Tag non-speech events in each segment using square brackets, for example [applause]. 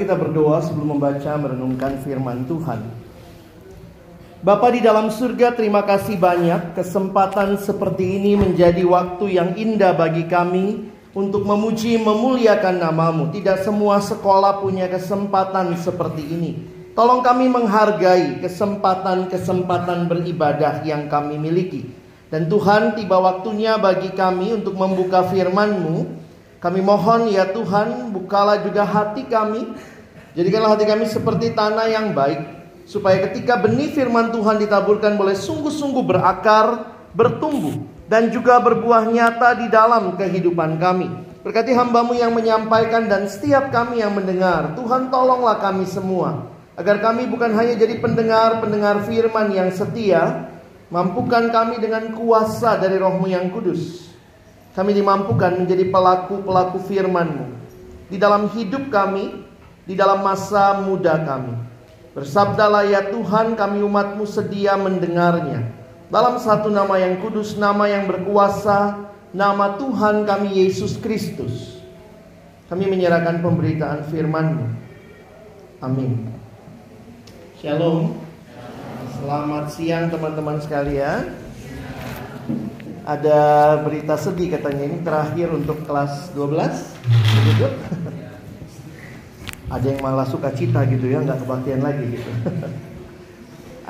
Kita berdoa sebelum membaca merenungkan firman Tuhan. Bapa di dalam surga, terima kasih banyak kesempatan seperti ini menjadi waktu yang indah bagi kami untuk memuji memuliakan namamu. Tidak semua sekolah punya kesempatan seperti ini. Tolong kami menghargai kesempatan-kesempatan beribadah yang kami miliki. Dan Tuhan tiba waktunya bagi kami untuk membuka firman-Mu. Kami mohon ya Tuhan bukalah juga hati kami. Jadikanlah hati kami seperti tanah yang baik. Supaya ketika benih firman Tuhan ditaburkan boleh sungguh-sungguh berakar, bertumbuh. Dan juga berbuah nyata di dalam kehidupan kami. Berkati hambamu yang menyampaikan dan setiap kami yang mendengar. Tuhan tolonglah kami semua. Agar kami bukan hanya jadi pendengar-pendengar firman yang setia. Mampukan kami dengan kuasa dari rohmu yang kudus. Kami dimampukan menjadi pelaku-pelaku firman-Mu di dalam hidup kami, di dalam masa muda kami. Bersabdalah ya Tuhan kami umat-Mu sedia mendengarnya. Dalam satu nama yang kudus, nama yang berkuasa, nama Tuhan kami Yesus Kristus. Kami menyerahkan pemberitaan firman-Mu. Amin. Shalom. Selamat siang teman-teman sekalian. Ada berita sedih katanya ini terakhir untuk kelas 12 begitu. [laughs] Ada yang malah suka cita gitu ya, nggak kebaktian lagi gitu. [laughs]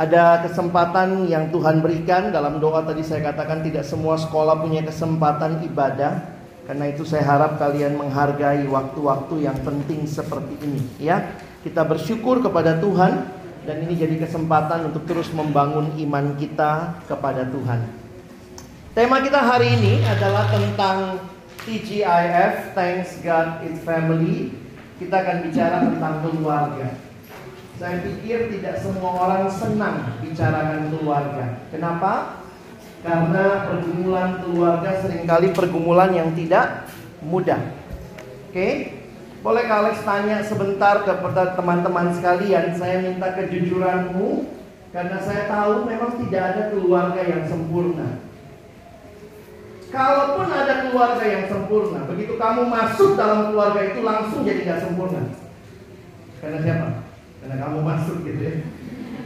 Ada kesempatan yang Tuhan berikan dalam doa tadi saya katakan tidak semua sekolah punya kesempatan ibadah. Karena itu saya harap kalian menghargai waktu-waktu yang penting seperti ini ya. Kita bersyukur kepada Tuhan dan ini jadi kesempatan untuk terus membangun iman kita kepada Tuhan. Tema kita hari ini adalah tentang TGIF, Thanks God It's Family. Kita akan bicara tentang keluarga. Saya pikir tidak semua orang senang bicarakan keluarga. Kenapa? Karena pergumulan keluarga sering kali pergumulan yang tidak mudah. Oke? Boleh Alex tanya sebentar kepada teman-teman sekalian, saya minta kejujuranmu Karena saya tahu memang tidak ada keluarga yang sempurna. Kalaupun ada keluarga yang sempurna, begitu kamu masuk dalam keluarga itu langsung jadi nggak sempurna. Karena siapa? Karena kamu masuk gitu ya.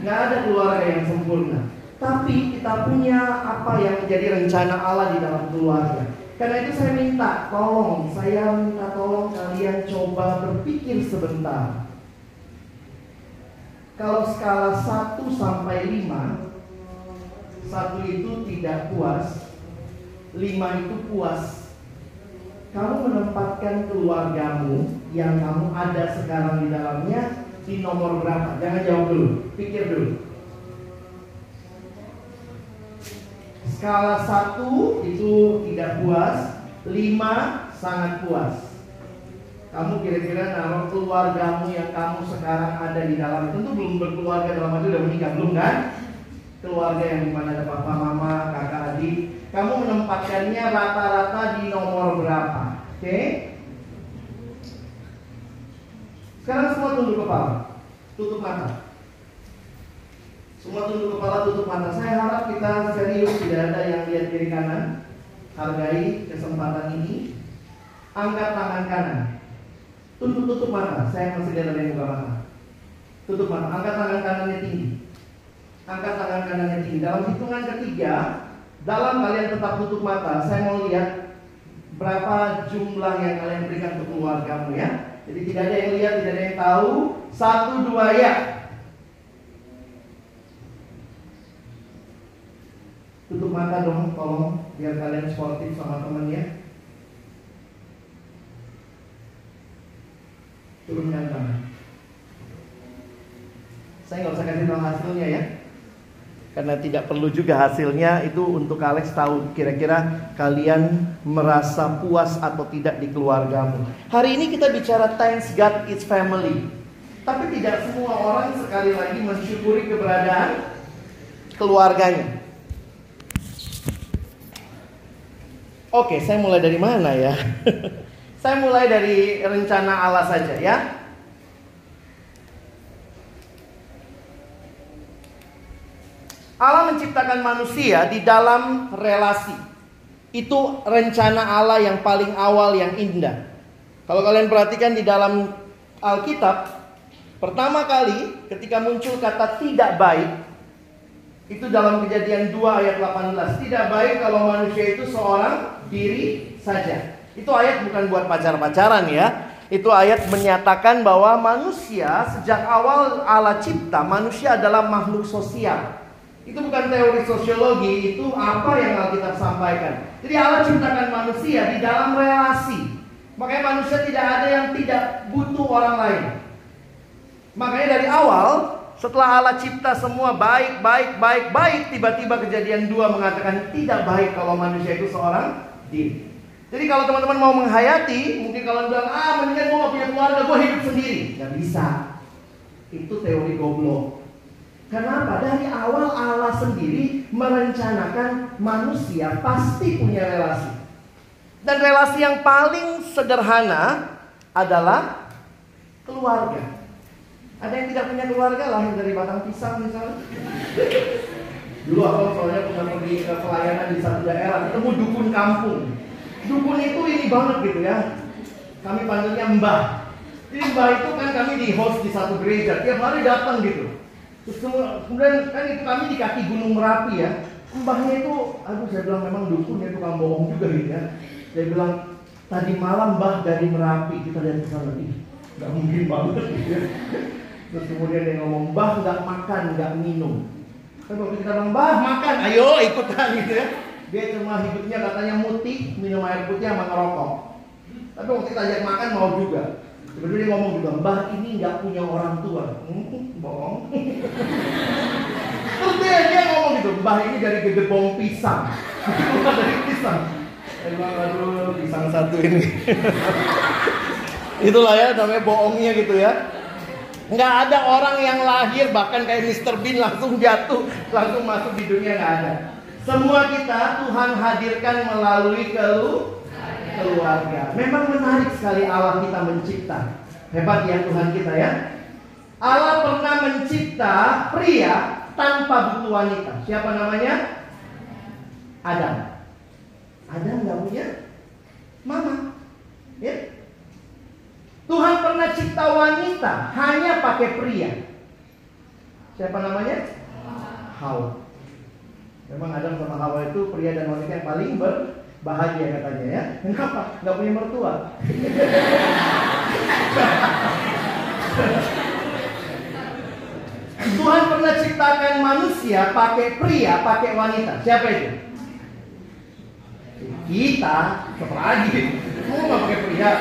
Nggak ada keluarga yang sempurna. Tapi kita punya apa yang menjadi rencana Allah di dalam keluarga. Karena itu saya minta tolong, saya minta tolong kalian coba berpikir sebentar. Kalau skala 1 sampai 5 Satu itu tidak puas Lima itu puas Kamu menempatkan keluargamu Yang kamu ada sekarang di dalamnya Di nomor berapa? Jangan jawab dulu Pikir dulu Skala 1 itu tidak puas 5 sangat puas kamu kira-kira naruh keluargamu yang kamu sekarang ada di dalam tentu belum berkeluarga dalam arti udah menikah belum kan? Keluarga yang di mana ada papa, mama, kakak, adik. Kamu menempatkannya rata-rata di nomor berapa? Oke? Okay? Sekarang semua tunduk kepala, tutup mata. Semua tunduk kepala, tutup mata. Saya harap kita serius, tidak ada yang lihat kiri kanan. Hargai kesempatan ini. Angkat tangan kanan. Tutup tutup mata. Saya masih lihat ada yang buka mata. Tutup mata. Angkat tangan kanannya tinggi. Angkat tangan kanannya tinggi. Dalam hitungan ketiga, dalam kalian tetap tutup mata, saya mau lihat berapa jumlah yang kalian berikan untuk keluargamu ya. Jadi tidak ada yang lihat, tidak ada yang tahu. Satu dua ya. Tutup mata dong, tolong biar kalian sportif sama temennya. turunkan tangan. Saya nggak usah kasih tahu hasilnya ya, karena tidak perlu juga hasilnya itu untuk Alex tahu kira-kira kalian merasa puas atau tidak di keluargamu. Hari ini kita bicara thanks God it's family. Tapi tidak semua orang sekali lagi mensyukuri keberadaan keluarganya. Oke, saya mulai dari mana ya? [laughs] Saya mulai dari rencana Allah saja ya. Allah menciptakan manusia di dalam relasi. Itu rencana Allah yang paling awal yang indah. Kalau kalian perhatikan di dalam Alkitab, pertama kali ketika muncul kata tidak baik, itu dalam kejadian 2 ayat 18. Tidak baik kalau manusia itu seorang diri saja. Itu ayat bukan buat pacar-pacaran ya. Itu ayat menyatakan bahwa manusia sejak awal Allah cipta, manusia adalah makhluk sosial. Itu bukan teori sosiologi, itu apa yang Alkitab sampaikan. Jadi Allah ciptakan manusia di dalam relasi. Makanya manusia tidak ada yang tidak butuh orang lain. Makanya dari awal setelah Allah cipta semua baik, baik, baik, baik, tiba-tiba kejadian dua mengatakan tidak baik kalau manusia itu seorang diri. Jadi kalau teman-teman mau menghayati, mungkin kalau bilang, ah mendingan gue gak punya keluarga, gue hidup sendiri. Gak bisa. Itu teori goblok. Kenapa? Dari awal Allah sendiri merencanakan manusia pasti punya relasi. Dan relasi yang paling sederhana adalah keluarga. Ada yang tidak punya keluarga lahir dari batang pisang misalnya. Dulu aku soalnya pernah pergi ke pelayanan di satu daerah, ketemu dukun kampung. Dukun itu ini banget gitu ya. Kami panggilnya Mbah. Jadi Mbah itu kan kami di host di satu gereja, tiap hari datang gitu. Terus kemudian kan itu kami di kaki Gunung Merapi ya. Mbahnya itu, aduh saya bilang memang dukun ya tukang bohong juga gitu ya. Saya bilang tadi malam Mbah dari Merapi kita lihat ke sana nih. Gak mungkin banget gitu ya. Terus kemudian dia ngomong, Mbah nggak makan, nggak minum. Kan waktu kita bilang, Mbah makan, ayo ikutan gitu ya. Dia cuma hidupnya katanya muti, minum air putih sama ngerokok. Tapi waktu kita ajak makan mau juga. Tiba-tiba dia ngomong juga, Mbah ini nggak punya orang tua. Hmm, bohong. Terus dia, dia ngomong gitu, Mbah ini dari gedebong pisang. [laughs] dari pisang. Bilang, aduh pisang satu ini. [laughs] Itulah ya namanya bohongnya gitu ya. Nggak ada orang yang lahir bahkan kayak Mr. Bean langsung jatuh, langsung masuk di dunia nggak ada. Semua kita Tuhan hadirkan melalui kelu keluarga. Memang menarik sekali Allah kita mencipta. Hebat ya Tuhan kita ya. Allah pernah mencipta pria tanpa butuh wanita. Siapa namanya? Adam. Adam nggak punya mama. Ya. Tuhan pernah cipta wanita hanya pakai pria. Siapa namanya? Hawa. Memang Adam sama Hawa itu pria dan wanita yang paling berbahagia katanya ya. Kenapa? Gak punya mertua. Tuhan pernah ciptakan manusia pakai pria, pakai wanita. Siapa itu? Kita, siapa lagi? Kamu nggak pakai pria.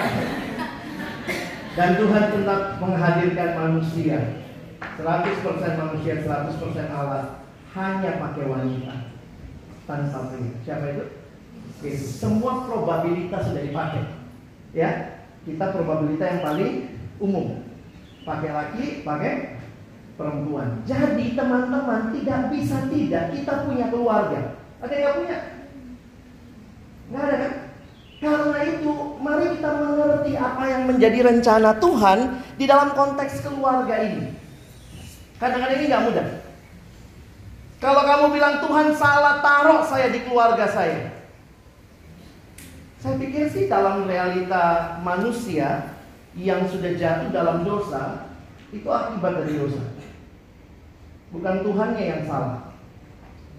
Dan Tuhan tetap menghadirkan manusia 100% manusia, 100% Allah Hanya pakai wanita Tanpa pria Siapa itu? Semua probabilitas sudah dipakai Ya Kita probabilitas yang paling umum Pakai laki, pakai perempuan Jadi teman-teman tidak bisa tidak Kita punya keluarga Ada yang punya? Nggak ada kan? Karena itu, mari kita mengerti apa yang menjadi rencana Tuhan di dalam konteks keluarga ini. Kadang-kadang ini nggak mudah. Kalau kamu bilang Tuhan salah taruh saya di keluarga saya. Saya pikir sih dalam realita manusia yang sudah jatuh dalam dosa, itu akibat dari dosa. Bukan Tuhannya yang salah.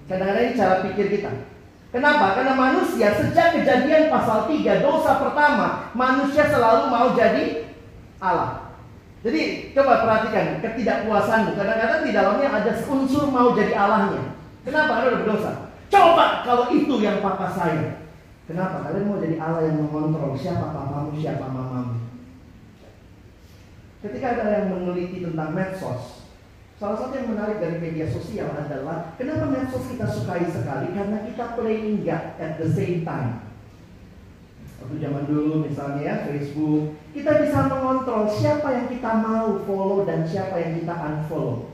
Kadang-kadang ini cara pikir kita. Kenapa? Karena manusia sejak kejadian pasal 3 dosa pertama manusia selalu mau jadi Allah. Jadi coba perhatikan ketidakpuasanmu. Kadang-kadang di dalamnya ada unsur mau jadi Allahnya. Kenapa? Udah berdosa. Coba kalau itu yang papa saya. Kenapa? Kalian mau jadi Allah yang mengontrol siapa papamu, siapa mamamu. Ketika ada yang meneliti tentang medsos, Salah satu yang menarik dari media sosial adalah kenapa medsos kita sukai sekali karena kita playing God at the same time. Waktu zaman dulu misalnya ya Facebook, kita bisa mengontrol siapa yang kita mau follow dan siapa yang kita unfollow.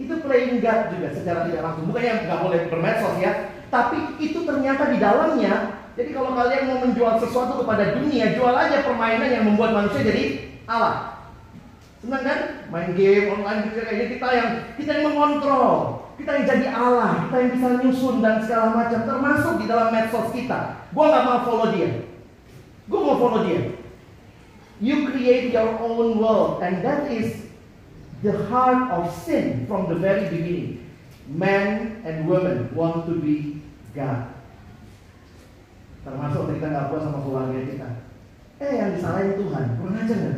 Itu playing God juga secara tidak langsung. Bukan yang nggak boleh bermedsos ya, tapi itu ternyata di dalamnya. Jadi kalau kalian mau menjual sesuatu kepada dunia, jual aja permainan yang membuat manusia jadi Allah. Senang kan? Main game online gitu kayaknya kita yang kita yang mengontrol, kita yang jadi Allah, kita yang bisa nyusun dan segala macam termasuk di dalam medsos kita. Gua nggak mau follow dia. Gua mau follow dia. You create your own world and that is the heart of sin from the very beginning. Men and women want to be God. Termasuk kita nggak puas sama keluarga kita. Eh yang disalahin Tuhan, kurang ajar nggak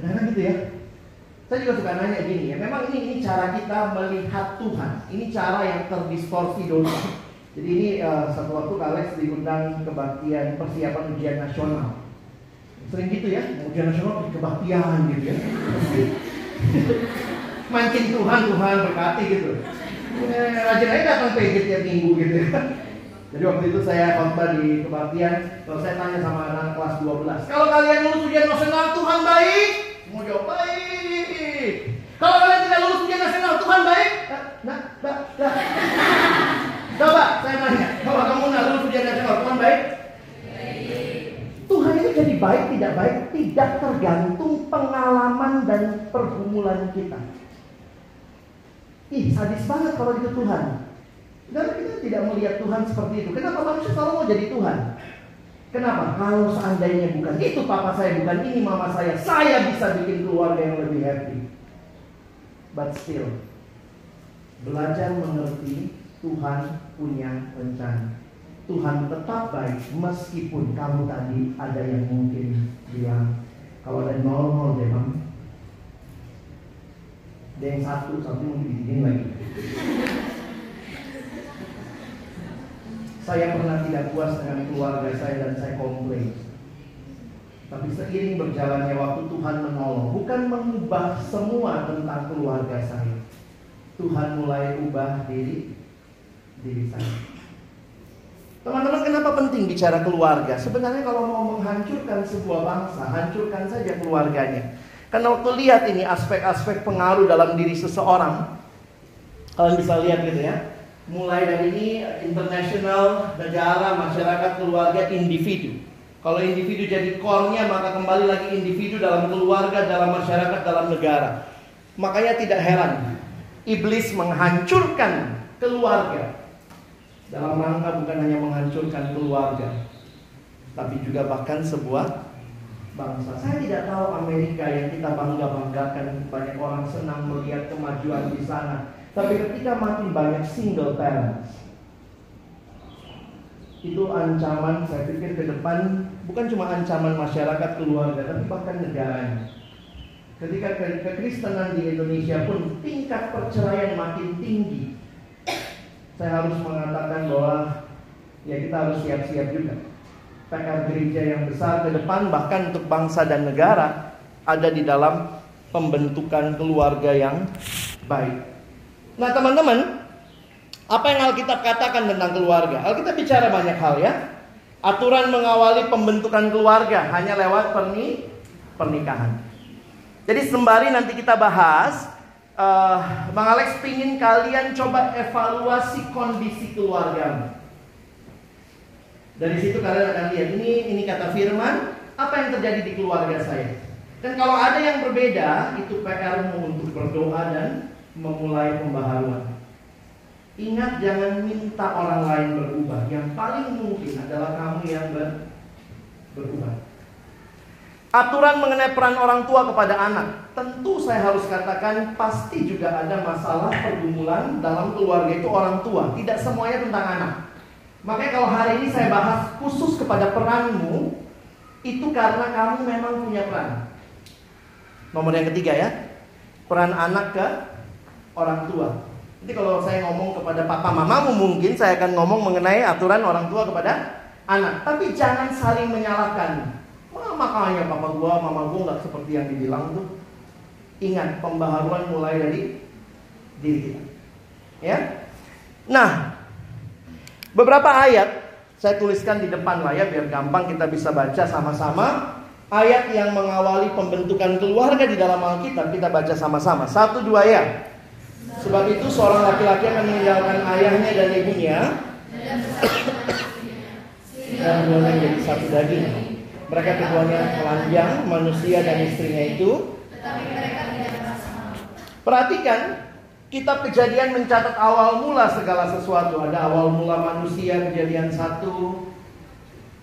Kadang-kadang gitu ya. Saya juga suka nanya gini ya, memang ini ini cara kita melihat Tuhan. Ini cara yang terdistorsi dosa. Jadi ini uh, satu waktu Alex diundang kebaktian persiapan ujian nasional. Sering gitu ya, ujian nasional kebaktian gitu ya. [laughs] Mancing Tuhan, Tuhan berkati gitu. Eh, rajin aja datang PG tiap minggu gitu. Jadi waktu itu saya khotbah di kebaktian, kalau saya tanya sama anak kelas 12, kalau kalian lulus ujian nasional Tuhan baik, mau jawab baik. Kalau kalian tidak lulus ujian nasional Tuhan baik, nah, nah, nah. Coba saya nanya, kalau kamu nggak lulus ujian nasional Tuhan baik? Tuhan itu jadi baik tidak baik tidak tergantung pengalaman dan pergumulan kita. Ih, sadis banget kalau itu Tuhan. Dan kita tidak melihat Tuhan seperti itu. Kenapa manusia selalu mau jadi Tuhan? Kenapa? Kalau seandainya bukan itu papa saya, bukan ini mama saya, saya bisa bikin keluarga yang lebih happy. But still, belajar mengerti Tuhan punya rencana. Tuhan tetap baik meskipun kamu tadi ada yang mungkin bilang kalau ada nol nol deh ada yang satu satu mungkin begini lagi Saya pernah tidak puas dengan keluarga saya dan saya komplain. Tapi seiring berjalannya waktu Tuhan menolong, bukan mengubah semua tentang keluarga saya. Tuhan mulai ubah diri diri saya. Teman-teman, kenapa penting bicara keluarga? Sebenarnya kalau mau menghancurkan sebuah bangsa, hancurkan saja keluarganya. Karena waktu lihat ini aspek-aspek pengaruh dalam diri seseorang, kalian bisa lihat gitu ya mulai dari ini internasional, negara, masyarakat, keluarga, individu. Kalau individu jadi core-nya maka kembali lagi individu dalam keluarga, dalam masyarakat, dalam negara. Makanya tidak heran iblis menghancurkan keluarga. Dalam rangka bukan hanya menghancurkan keluarga, tapi juga bahkan sebuah bangsa. Saya tidak tahu Amerika yang kita bangga-banggakan banyak orang senang melihat kemajuan di sana. Tapi ketika makin banyak single parents, itu ancaman saya pikir ke depan bukan cuma ancaman masyarakat keluarga tapi bahkan negaranya. Ketika kekristenan di Indonesia pun tingkat perceraian makin tinggi. Saya harus mengatakan bahwa ya kita harus siap-siap juga. PR gereja yang besar ke depan bahkan untuk bangsa dan negara ada di dalam pembentukan keluarga yang baik. Nah, teman-teman, apa yang Alkitab katakan tentang keluarga? Alkitab bicara banyak hal ya. Aturan mengawali pembentukan keluarga hanya lewat perni pernikahan. Jadi sembari nanti kita bahas, uh, Bang Alex pingin kalian coba evaluasi kondisi keluarga. Dari situ kalian akan lihat ini ini kata Firman, apa yang terjadi di keluarga saya. Dan kalau ada yang berbeda, itu PR-mu untuk berdoa dan memulai pembaharuan. Ingat jangan minta orang lain berubah. Yang paling mungkin adalah kamu yang ber berubah. Aturan mengenai peran orang tua kepada anak. Tentu saya harus katakan pasti juga ada masalah pergumulan dalam keluarga itu orang tua. Tidak semuanya tentang anak. Makanya kalau hari ini saya bahas khusus kepada peranmu, itu karena kamu memang punya peran. Nomor yang ketiga ya, peran anak ke orang tua. Jadi kalau saya ngomong kepada papa mamamu mungkin saya akan ngomong mengenai aturan orang tua kepada anak. Tapi jangan saling menyalahkan. Makanya papa gua, mama gua nggak seperti yang dibilang tuh. Ingat, pembaharuan mulai dari diri kita. Ya. Nah, beberapa ayat saya tuliskan di depan lah ya biar gampang kita bisa baca sama-sama. Ayat yang mengawali pembentukan keluarga di dalam Alkitab kita baca sama-sama. Satu dua ya. Sebab itu seorang laki-laki akan meninggalkan ayahnya dan ibunya dan keduanya menjadi satu daging. Mereka keduanya telanjang, manusia dan istrinya itu. Perhatikan, kitab kejadian mencatat awal mula segala sesuatu. Ada awal mula manusia, kejadian satu.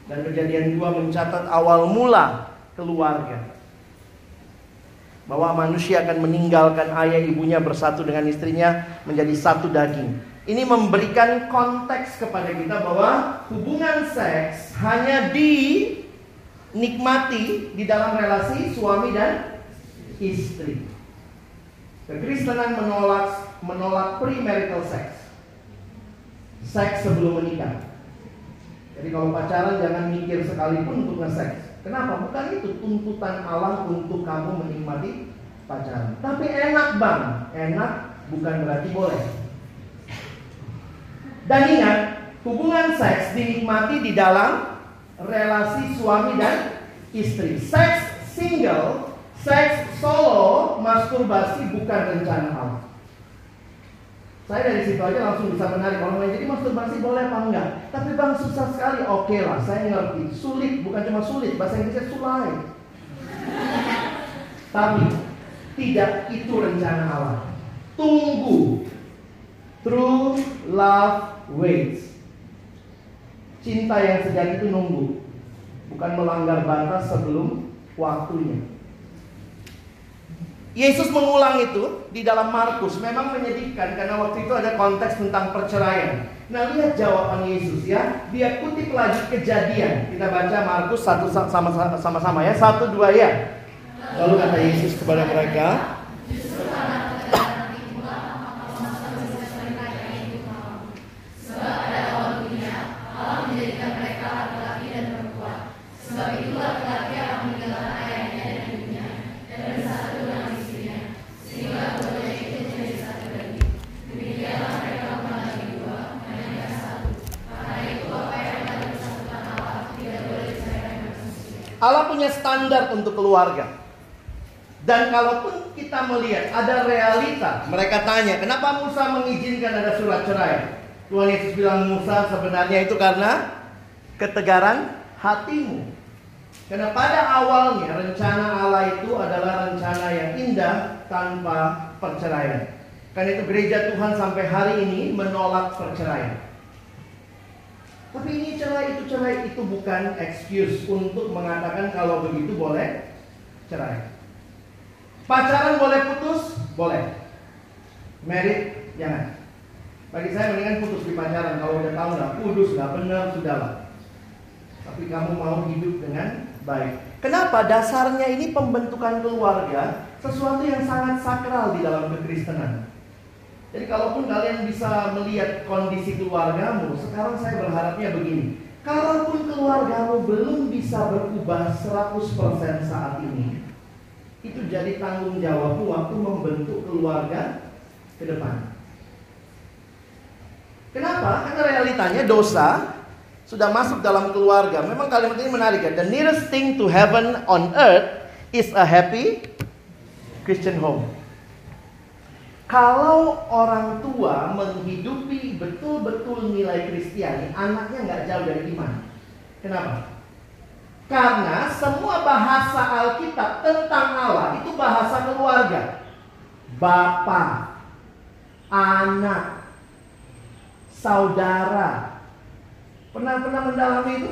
Dan kejadian dua mencatat awal mula keluarga. Bahwa manusia akan meninggalkan ayah ibunya bersatu dengan istrinya menjadi satu daging. Ini memberikan konteks kepada kita bahwa hubungan seks hanya di nikmati di dalam relasi suami dan istri. Kekristenan menolak menolak premarital sex. Seks sebelum menikah. Jadi kalau pacaran jangan mikir sekalipun untuk nge-seks. Kenapa? Bukan itu tuntutan Allah untuk kamu menikmati pacaran. Tapi enak bang, enak bukan berarti boleh. Dan ingat, hubungan seks dinikmati di dalam relasi suami dan istri. Seks single, seks solo, masturbasi bukan rencana Allah. Saya dari situ aja langsung bisa menarik orang lain. Jadi masturbasi boleh apa enggak? Tapi bang susah sekali. Oke lah, saya ngerti. Sulit, bukan cuma sulit. Bahasa Inggrisnya sulai. Tapi tidak itu rencana Allah. Tunggu. True love waits. Cinta yang sejati itu nunggu, bukan melanggar batas sebelum waktunya. Yesus mengulang itu di dalam Markus memang menyedihkan karena waktu itu ada konteks tentang perceraian. Nah lihat jawaban Yesus ya, dia kutip lagi kejadian. Kita baca Markus satu sama-sama ya, satu dua ya. Lalu kata Yesus kepada mereka, punya standar untuk keluarga. Dan kalaupun kita melihat ada realita, mereka tanya, kenapa Musa mengizinkan ada surat cerai? Tuhan Yesus bilang Musa sebenarnya itu karena ketegaran hatimu. Karena pada awalnya rencana Allah itu adalah rencana yang indah tanpa perceraian. Karena itu gereja Tuhan sampai hari ini menolak perceraian. Tapi ini cerai itu cerai itu bukan excuse untuk mengatakan kalau begitu boleh cerai. Pacaran boleh putus? Boleh. Merit jangan. Bagi saya mendingan putus di pacaran kalau udah tahu nggak putus nggak benar sudahlah. Tapi kamu mau hidup dengan baik. Kenapa? Dasarnya ini pembentukan keluarga sesuatu yang sangat sakral di dalam kekristenan. Jadi kalaupun kalian bisa melihat kondisi keluargamu, sekarang saya berharapnya begini. Kalaupun keluargamu belum bisa berubah 100% saat ini, itu jadi tanggung jawabmu waktu membentuk keluarga ke depan. Kenapa? Karena realitanya dosa sudah masuk dalam keluarga. Memang kalimat ini menarik ya. The nearest thing to heaven on earth is a happy Christian home. Kalau orang tua menghidupi betul-betul nilai Kristiani, anaknya nggak jauh dari iman. Kenapa? Karena semua bahasa Alkitab tentang Allah itu bahasa keluarga. Bapak, anak, saudara. Pernah pernah mendalami itu?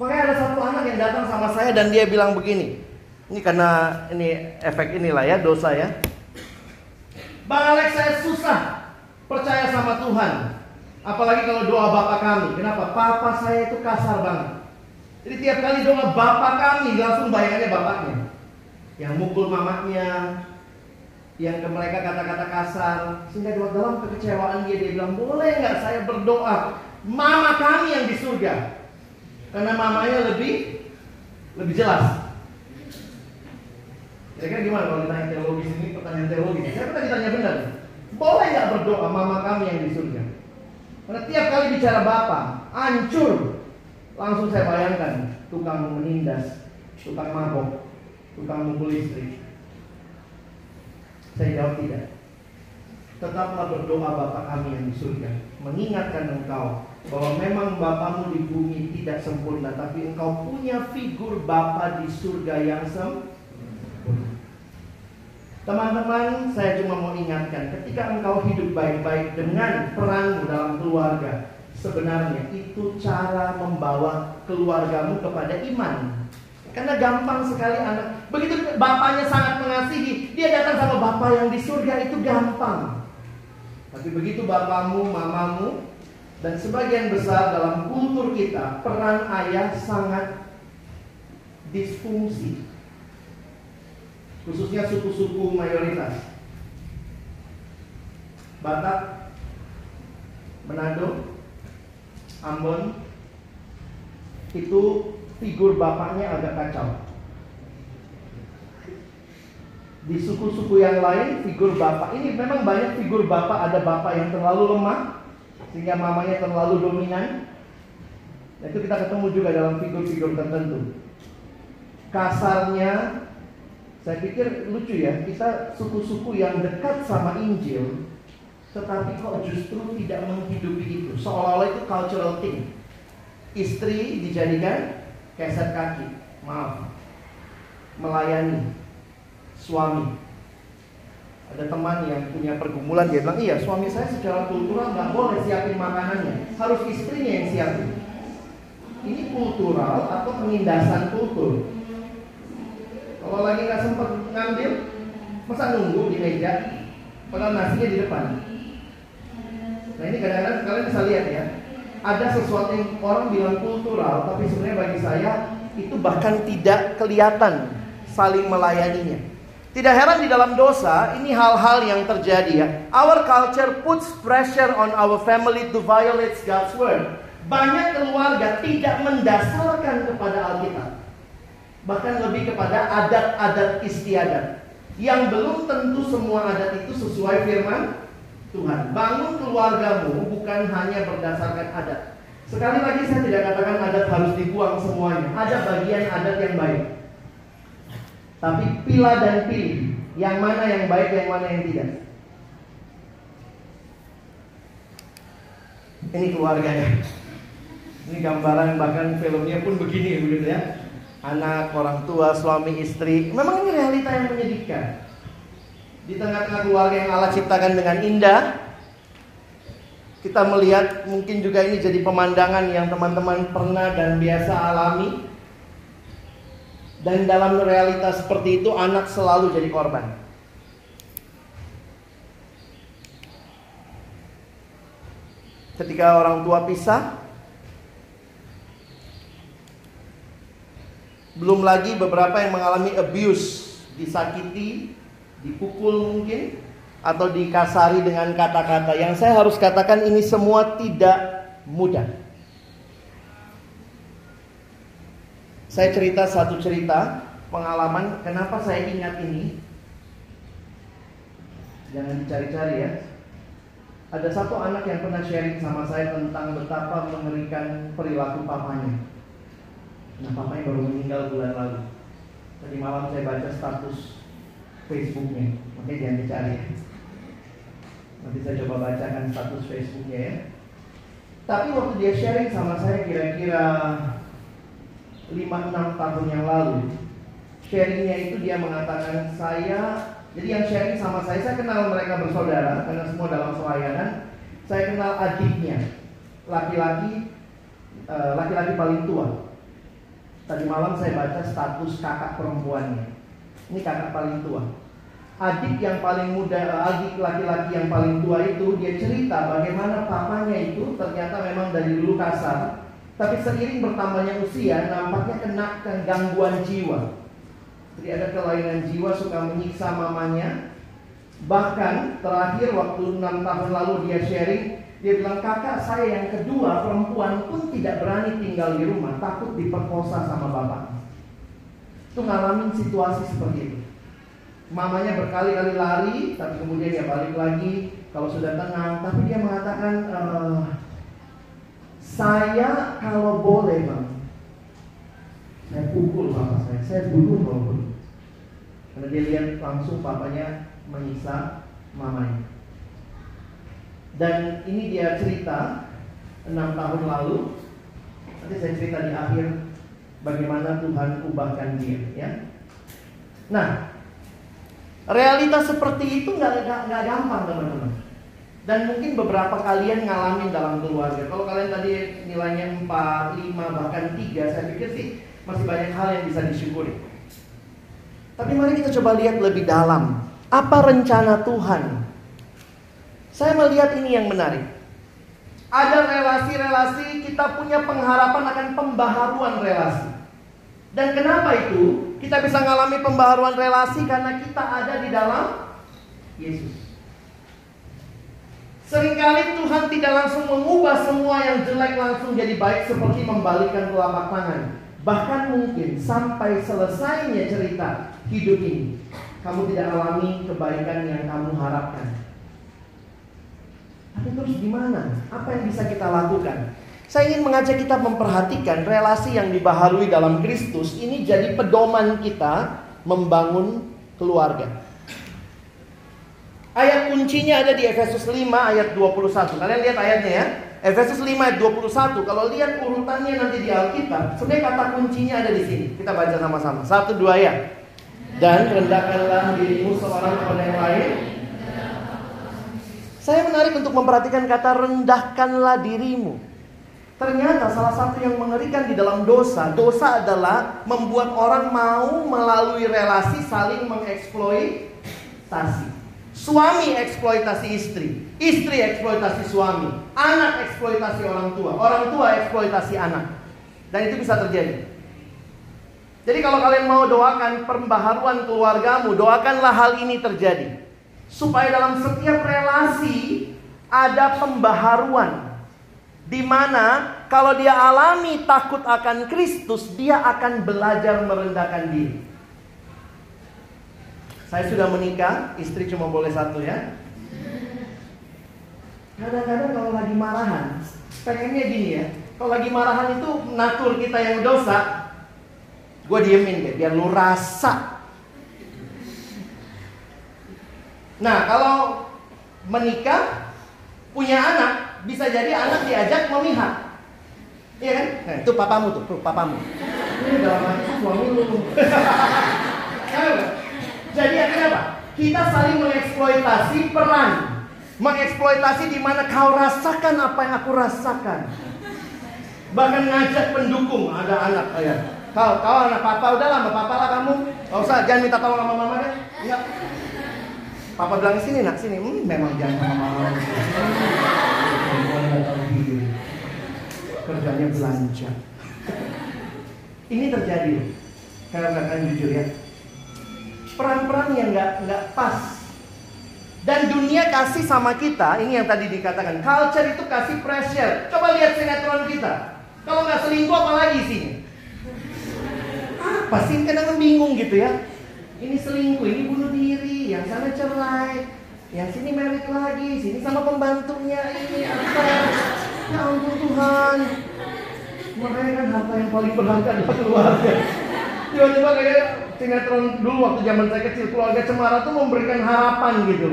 Makanya ada satu anak yang datang sama saya dan dia bilang begini. Ini karena ini efek inilah ya dosa ya. Bang Alex saya susah percaya sama Tuhan. Apalagi kalau doa Bapak kami. Kenapa? Papa saya itu kasar banget. Jadi tiap kali doa Bapak kami langsung bayangannya bapaknya. Yang mukul mamanya, yang ke mereka kata-kata kasar sehingga dalam kekecewaan dia dia bilang boleh nggak saya berdoa mama kami yang di surga karena mamanya lebih lebih jelas kira-kira gimana kalau ditanya teologis ini pertanyaan teologis saya pernah ditanya benar boleh nggak berdoa mama kami yang di surga karena tiap kali bicara bapak hancur langsung saya bayangkan tukang menindas tukang mabok tukang mukul istri saya jawab tidak. Tetaplah berdoa Bapak kami yang di surga. Mengingatkan engkau bahwa memang Bapamu di bumi tidak sempurna. Tapi engkau punya figur Bapa di surga yang sempurna. Teman-teman, saya cuma mau ingatkan, ketika engkau hidup baik-baik dengan peranmu dalam keluarga, sebenarnya itu cara membawa keluargamu kepada iman. Karena gampang sekali anak. Begitu bapaknya sangat mengasihi, dia datang sama bapak yang di surga itu gampang. Tapi begitu bapakmu, mamamu, dan sebagian besar dalam kultur kita, peran ayah sangat disfungsi. Khususnya suku-suku mayoritas. Batak, Manado, Ambon, itu figur bapaknya agak kacau. Di suku-suku yang lain figur bapak ini memang banyak figur bapak ada bapak yang terlalu lemah sehingga mamanya terlalu dominan. Itu kita ketemu juga dalam figur-figur tertentu. Kasarnya saya pikir lucu ya, kita suku-suku yang dekat sama Injil tetapi kok justru tidak menghidupi itu. Seolah-olah itu cultural thing. Istri dijadikan keset kaki, maaf, melayani suami. Ada teman yang punya pergumulan dia bilang iya suami saya secara kultural nggak boleh siapin makanannya, harus istrinya yang siapin. Ini kultural atau penindasan kultur. Kalau lagi nggak sempat ngambil, masa nunggu di meja, padahal nasinya di depan. Nah ini kadang-kadang kalian bisa lihat ya, ada sesuatu yang orang bilang kultural, tapi sebenarnya bagi saya itu bahkan tidak kelihatan saling melayaninya. Tidak heran di dalam dosa, ini hal-hal yang terjadi ya. Our culture puts pressure on our family to violate God's word. Banyak keluarga tidak mendasarkan kepada Alkitab. Bahkan lebih kepada adat-adat istiadat. Yang belum tentu semua adat itu sesuai firman Tuhan. Bangun keluargamu bukan hanya berdasarkan adat. Sekali lagi saya tidak katakan adat harus dibuang semuanya. Ada bagian adat yang baik. Tapi pilah dan pilih yang mana yang baik, yang mana yang tidak. Ini keluarganya. Ini gambaran bahkan filmnya pun begini begitu ya. Anak, orang tua, suami, istri. Memang ini realita yang menyedihkan. Di tengah-tengah keluarga yang Allah ciptakan dengan indah, kita melihat mungkin juga ini jadi pemandangan yang teman-teman pernah dan biasa alami. Dan dalam realitas seperti itu anak selalu jadi korban. Ketika orang tua pisah, belum lagi beberapa yang mengalami abuse, disakiti, dipukul mungkin, atau dikasari dengan kata-kata. Yang saya harus katakan ini semua tidak mudah. Saya cerita satu cerita pengalaman kenapa saya ingat ini. Jangan dicari-cari ya. Ada satu anak yang pernah sharing sama saya tentang betapa mengerikan perilaku papanya. Nah, papanya baru meninggal bulan lalu. Tadi malam saya baca status Facebooknya, makanya jangan dicari ya. Nanti saya coba bacakan status Facebooknya ya. Tapi waktu dia sharing sama saya kira-kira 5-6 tahun yang lalu Sharingnya itu dia mengatakan saya jadi yang sharing sama saya, saya kenal mereka bersaudara karena semua dalam pelayanan. Saya kenal adiknya, laki-laki, eh, laki-laki paling tua. Tadi malam saya baca status kakak perempuannya. Ini kakak paling tua. Adik yang paling muda, eh, adik laki-laki yang paling tua itu dia cerita bagaimana papanya itu ternyata memang dari dulu kasar, tapi seiring bertambahnya usia nampaknya kena gangguan jiwa. Jadi ada kelainan jiwa suka menyiksa mamanya. Bahkan terakhir waktu enam tahun lalu dia sharing, dia bilang kakak saya yang kedua perempuan pun tidak berani tinggal di rumah, takut diperkosa sama bapak. Itu ngalamin situasi seperti itu. Mamanya berkali-kali lari, tapi kemudian dia balik lagi kalau sudah tenang. Tapi dia mengatakan, e, saya kalau boleh bang, saya pukul bapak saya, saya bunuh bapak karena dia lihat langsung papanya menyiksa mamanya. Dan ini dia cerita enam tahun lalu. Nanti saya cerita di akhir bagaimana Tuhan ubahkan dia. Ya. Nah, realitas seperti itu nggak nggak gampang teman-teman. Dan mungkin beberapa kalian ngalamin dalam keluarga. Kalau kalian tadi nilainya 4, 5, bahkan 3, saya pikir sih masih banyak hal yang bisa disyukuri. Tapi mari kita coba lihat lebih dalam. Apa rencana Tuhan? Saya melihat ini yang menarik. Ada relasi-relasi kita punya pengharapan akan pembaharuan relasi. Dan kenapa itu? Kita bisa mengalami pembaharuan relasi karena kita ada di dalam Yesus. Seringkali Tuhan tidak langsung mengubah semua yang jelek langsung jadi baik seperti membalikkan telapak tangan. Bahkan mungkin sampai selesainya cerita hidup ini kamu tidak alami kebaikan yang kamu harapkan. Tapi terus gimana? Apa yang bisa kita lakukan? Saya ingin mengajak kita memperhatikan relasi yang dibaharui dalam Kristus ini jadi pedoman kita membangun keluarga. Ayat kuncinya ada di Efesus 5 ayat 21. Kalian lihat ayatnya ya. Efesus 5 ayat 21. Kalau lihat urutannya nanti di Alkitab, sebenarnya kata kuncinya ada di sini. Kita baca sama-sama. Satu dua ya dan rendahkanlah dirimu seorang kepada yang lain. Saya menarik untuk memperhatikan kata rendahkanlah dirimu. Ternyata salah satu yang mengerikan di dalam dosa, dosa adalah membuat orang mau melalui relasi saling mengeksploitasi. Suami eksploitasi istri, istri eksploitasi suami, anak eksploitasi orang tua, orang tua eksploitasi anak. Dan itu bisa terjadi. Jadi kalau kalian mau doakan pembaharuan keluargamu, doakanlah hal ini terjadi. Supaya dalam setiap relasi ada pembaharuan. Di mana kalau dia alami takut akan Kristus, dia akan belajar merendahkan diri. Saya sudah menikah, istri cuma boleh satu ya. Kadang-kadang kalau lagi marahan, pengennya gini ya. Kalau lagi marahan itu natur kita yang dosa, Gue diemin deh, biar lu rasa. Nah, kalau menikah, punya anak, bisa jadi anak diajak memihak. Iya kan? Nah, itu papamu tuh, tuh papamu. Ini dalam hati suami lu. [laughs] jadi akhirnya apa? Kita saling mengeksploitasi peran. Mengeksploitasi di mana kau rasakan apa yang aku rasakan. Bahkan ngajak pendukung, ada anak kayak Kau, kau anak papa, udah lama papa lah kamu. Gak usah, jangan minta tolong sama mama deh. Enggak. Papa bilang sini nak sini, hmm, memang jangan sama mama. Kerjanya belanja. Ini terjadi, karena katakan jujur ya. Peran-peran yang nggak nggak pas. Dan dunia kasih sama kita, ini yang tadi dikatakan, culture itu kasih pressure. Coba lihat sinetron kita. Kalau nggak selingkuh apalagi sih? Apa sih kadang bingung gitu ya? Ini selingkuh, ini bunuh diri, yang sana cerai, yang sini merit lagi, sini sama pembantunya, ini apa? Ya ampun Tuhan. Makanya kan harta yang paling berharga adalah keluarga. Tiba-tiba kayak sinetron dulu waktu zaman saya kecil keluarga cemara tuh memberikan harapan gitu.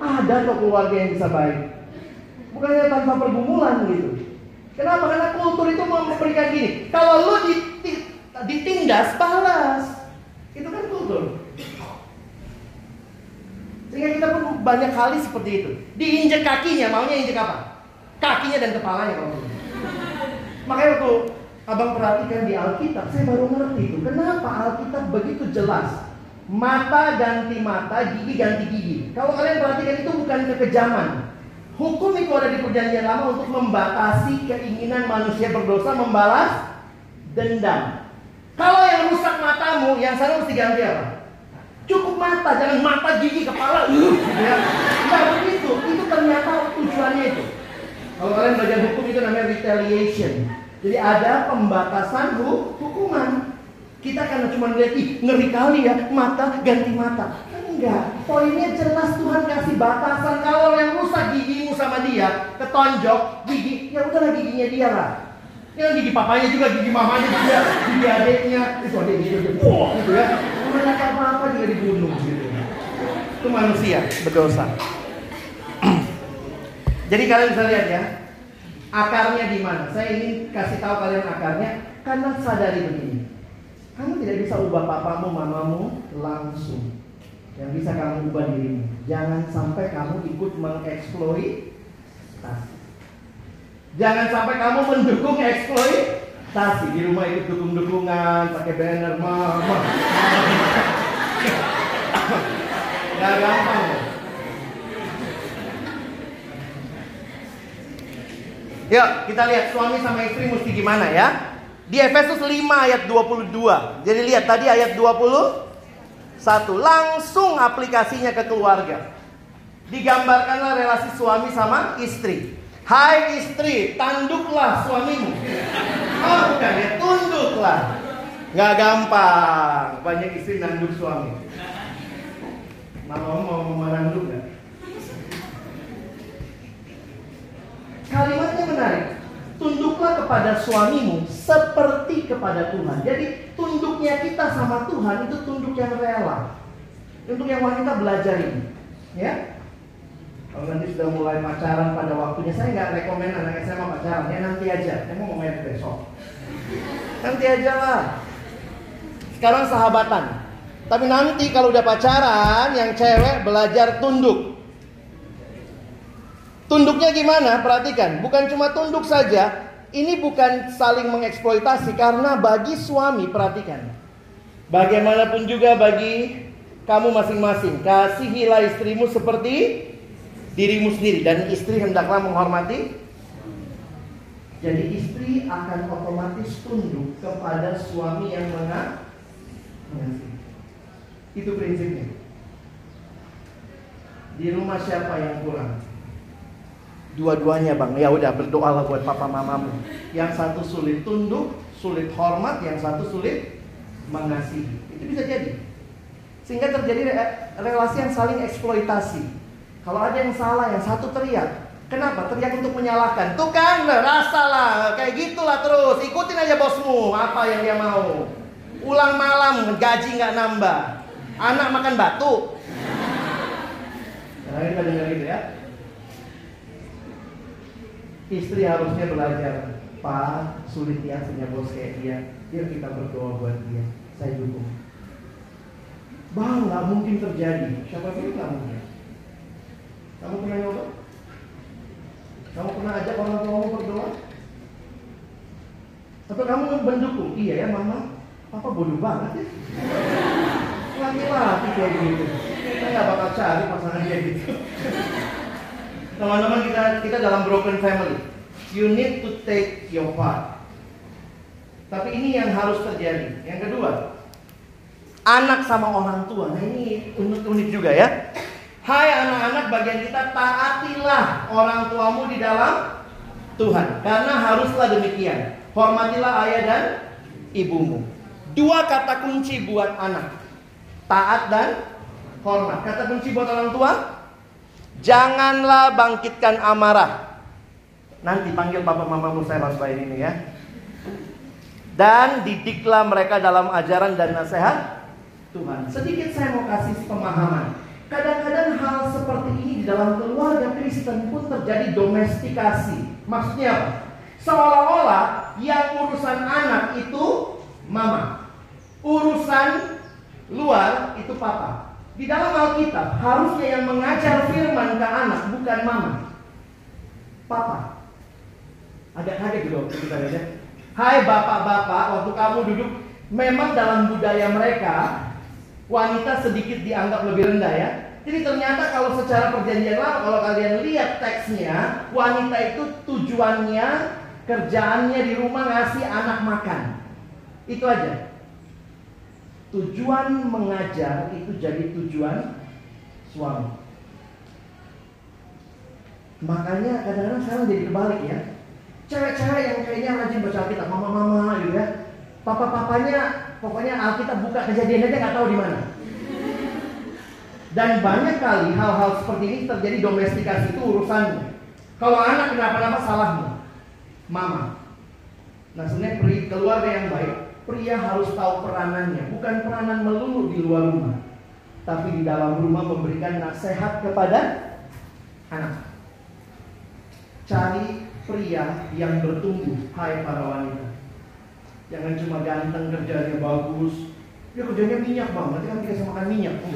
Ada kok keluarga yang bisa baik. Bukannya tanpa pergumulan gitu. Kenapa? Karena kultur itu memberikan gini. Kalau lu ditindas, balas. Itu kan kultur. Sehingga kita pun banyak kali seperti itu. Diinjek kakinya, maunya injek apa? Kakinya dan kepalanya kalau Makanya waktu abang perhatikan di Alkitab, saya baru ngerti itu. Kenapa Alkitab begitu jelas? Mata ganti mata, gigi ganti gigi. Kalau kalian perhatikan itu bukan kekejaman. Hukum itu ada di perjanjian lama untuk membatasi keinginan manusia berdosa membalas dendam. Kalau yang rusak matamu, yang sana mesti ganti apa? Cukup mata, jangan mata, gigi, kepala. Uh, [laughs] ya. Begitu, itu ternyata tujuannya itu. Kalau kalian belajar hukum itu namanya retaliation. Jadi ada pembatasan hukuman. Kita karena cuma lihat, ih ngeri kali ya, mata ganti mata. Enggak, poinnya jelas Tuhan kasih batasan. Kalau yang rusak gigimu sama dia, ketonjok gigi, ya udahlah giginya dia lah. Ya gigi papanya juga, gigi mamanya juga, gigi adiknya, itu adiknya juga, wah gitu ya. Mana apa-apa juga dibunuh gitu. Itu manusia berdosa. [clears throat] Jadi kalian bisa lihat ya, akarnya di mana. Saya ingin kasih tahu kalian akarnya karena sadari begini. Kamu tidak bisa ubah papamu, mamamu langsung. Yang bisa kamu ubah dirimu. Jangan sampai kamu ikut mengeksploitasi. Jangan sampai kamu mendukung eksploitasi di rumah itu dukung-dukungan, pakai banner mama. Gak gampang. Yuk, kita lihat suami sama istri mesti gimana ya. Di Efesus 5 ayat 22. Jadi lihat tadi ayat 21. Langsung aplikasinya ke keluarga. Digambarkanlah relasi suami sama istri. Hai istri, tanduklah suamimu. Oh bukan ya, tunduklah. Gak gampang. Banyak istri nanduk suami. Mau mau menanduk gak? Kalimatnya menarik. Tunduklah kepada suamimu seperti kepada Tuhan. Jadi tunduknya kita sama Tuhan itu tunduk yang rela. Untuk yang wanita belajar ini. Ya, kalau nanti sudah mulai pacaran pada waktunya, saya nggak rekomend anak SMA pacaran, ya nanti aja. Saya mau main besok. Nanti aja lah. Sekarang sahabatan. Tapi nanti kalau udah pacaran, yang cewek belajar tunduk. Tunduknya gimana? Perhatikan, bukan cuma tunduk saja. Ini bukan saling mengeksploitasi karena bagi suami, perhatikan. Bagaimanapun juga bagi kamu masing-masing, kasihilah istrimu seperti dirimu sendiri dan istri hendaklah menghormati. Jadi istri akan otomatis tunduk kepada suami yang mengasihi. Itu prinsipnya. Di rumah siapa yang kurang? Dua-duanya bang, ya udah berdoalah buat papa mamamu. Yang satu sulit tunduk, sulit hormat, yang satu sulit mengasihi. Itu bisa jadi. Sehingga terjadi relasi yang saling eksploitasi. Kalau ada yang salah, yang satu teriak. Kenapa? Teriak untuk menyalahkan. Tuh kan, rasalah, kayak gitulah terus. Ikutin aja bosmu, apa yang dia mau. Ulang malam, gaji nggak nambah. Anak makan batu. Nah, kita dengar gitu ya. Istri harusnya belajar Pak, sulit ya punya bos kayak dia Yuk kita berdoa buat dia Saya dukung Bang, nggak mungkin terjadi. Siapa bilang nggak mungkin? Kamu pernah nyoba? Kamu pernah ajak orang tuamu berdoa? Atau kamu mendukung? Iya ya mama, papa bodoh banget ya. Laki-laki kayak gitu. Kita nggak bakal cari pasangan kayak gitu. Teman-teman kita kita dalam broken family. You need to take your part. Tapi ini yang harus terjadi. Yang kedua, anak sama orang tua. Nah ini unik-unik juga ya. Hai anak-anak bagian kita taatilah orang tuamu di dalam Tuhan. Karena haruslah demikian. Hormatilah ayah dan ibumu. Dua kata kunci buat anak. Taat dan hormat. Kata kunci buat orang tua. Janganlah bangkitkan amarah. Nanti panggil papa mamamu saya langsung ini ya. Dan didiklah mereka dalam ajaran dan nasihat Tuhan. Sedikit saya mau kasih pemahaman. Kadang-kadang hal seperti ini di dalam keluarga Kristen pun terjadi domestikasi. Maksudnya apa? Seolah-olah yang urusan anak itu mama. Urusan luar itu papa. Di dalam Alkitab harusnya yang mengajar firman ke anak bukan mama. Papa. Agak kaget gitu kita ya. Hai bapak-bapak, waktu kamu duduk memang dalam budaya mereka wanita sedikit dianggap lebih rendah ya. Jadi ternyata kalau secara perjanjian lama kalau kalian lihat teksnya, wanita itu tujuannya kerjaannya di rumah ngasih anak makan. Itu aja. Tujuan mengajar itu jadi tujuan suami. Makanya kadang-kadang sekarang jadi kebalik ya. Cewek-cewek yang kayaknya rajin baca Alkitab, mama-mama gitu ya. Papa-papanya pokoknya Alkitab buka kejadian aja nggak tahu di mana. Dan banyak kali hal-hal seperti ini terjadi domestikasi itu urusanmu. Kalau anak kenapa-napa salahmu, mama. Nah sebenarnya keluarga yang baik, pria harus tahu peranannya, bukan peranan melulu di luar rumah, tapi di dalam rumah memberikan nasihat kepada anak. Cari pria yang bertumbuh, hai para wanita. Jangan cuma ganteng kerjanya bagus. Dia kerjanya minyak bang, nanti kan dikasih makan minyak. [laughs]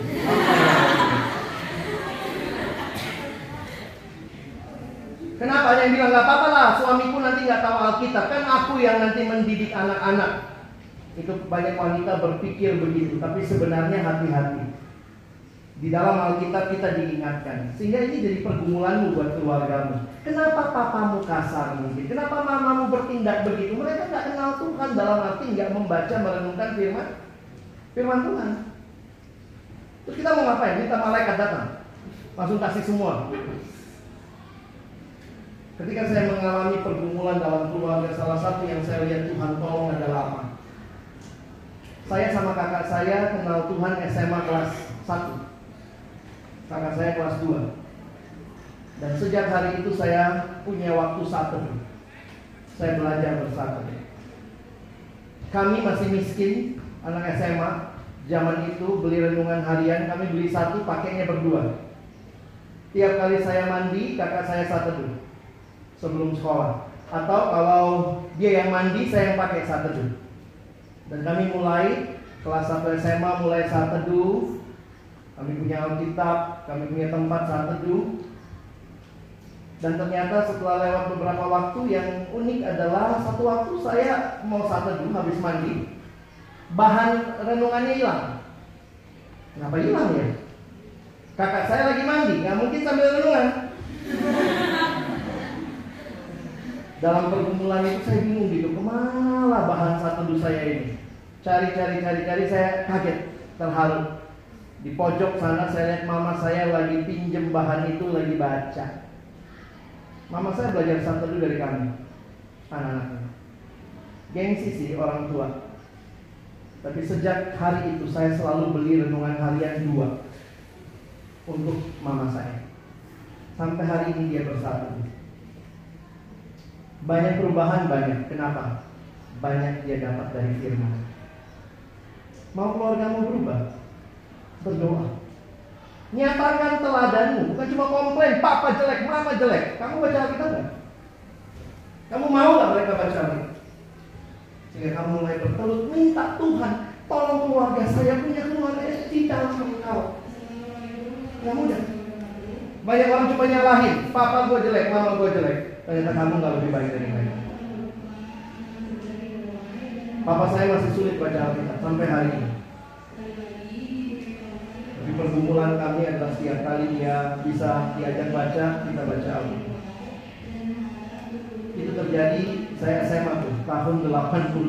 Kenapa yang bilang nggak apa-apa lah, suamiku nanti nggak tahu Alkitab, kan aku yang nanti mendidik anak-anak. Itu banyak wanita berpikir begitu, tapi sebenarnya hati-hati. Di dalam Alkitab kita diingatkan, sehingga ini jadi pergumulanmu buat keluargamu. Kenapa papamu kasar mungkin? Kenapa mamamu bertindak begitu? Mereka nggak kenal Tuhan dalam arti nggak membaca merenungkan firman firman Tuhan. Terus kita mau ngapain? Minta malaikat datang, langsung kasih semua. Ketika saya mengalami pergumulan dalam keluarga, salah satu yang saya lihat Tuhan tolong adalah apa? Saya sama kakak saya kenal Tuhan SMA kelas 1 Kakak saya kelas 2 Dan sejak hari itu saya punya waktu satu Saya belajar bersatu Kami masih miskin Anak SMA Zaman itu beli renungan harian Kami beli satu pakainya berdua Tiap kali saya mandi Kakak saya teduh sebelum sekolah. Atau kalau dia yang mandi, saya yang pakai teduh. Dan kami mulai kelas 1 SMA mulai saat teduh. Kami punya Alkitab, kami punya tempat saat teduh. Dan ternyata setelah lewat beberapa waktu yang unik adalah satu waktu saya mau saat teduh habis mandi, bahan renungannya hilang. Kenapa hilang ya? Kakak saya lagi mandi, nggak mungkin sambil renungan. Dalam pergumulan itu saya bingung gitu, ke mana bahan satu teduh saya ini? Cari, cari, cari, cari, saya kaget, terharu. Di pojok sana saya lihat mama saya lagi pinjem bahan itu lagi baca. Mama saya belajar satu teduh dari kami, anak-anaknya. Gengsi sih orang tua. Tapi sejak hari itu saya selalu beli renungan harian dua untuk mama saya. Sampai hari ini dia bersatu. Banyak perubahan banyak. Kenapa? Banyak dia dapat dari firman. Mau keluargamu berubah? Berdoa. Nyatakan teladanmu, bukan cuma komplain, papa jelek, mama jelek. Kamu baca Alkitab nggak? Kamu mau nggak mereka baca Alkitab? Sehingga kamu mulai bertelut, minta Tuhan Tolong keluarga saya punya keluarga yang cinta sama engkau. Gak mudah. Banyak orang cuma nyalahin, papa gue jelek, mama gue jelek. Ternyata kamu gak lebih baik dari mereka. Papa saya masih sulit baca Alkitab sampai hari ini. Di pergumulan kami adalah setiap kali dia bisa diajak baca, kita baca Alkitab. Itu terjadi saya SMA tuh tahun 89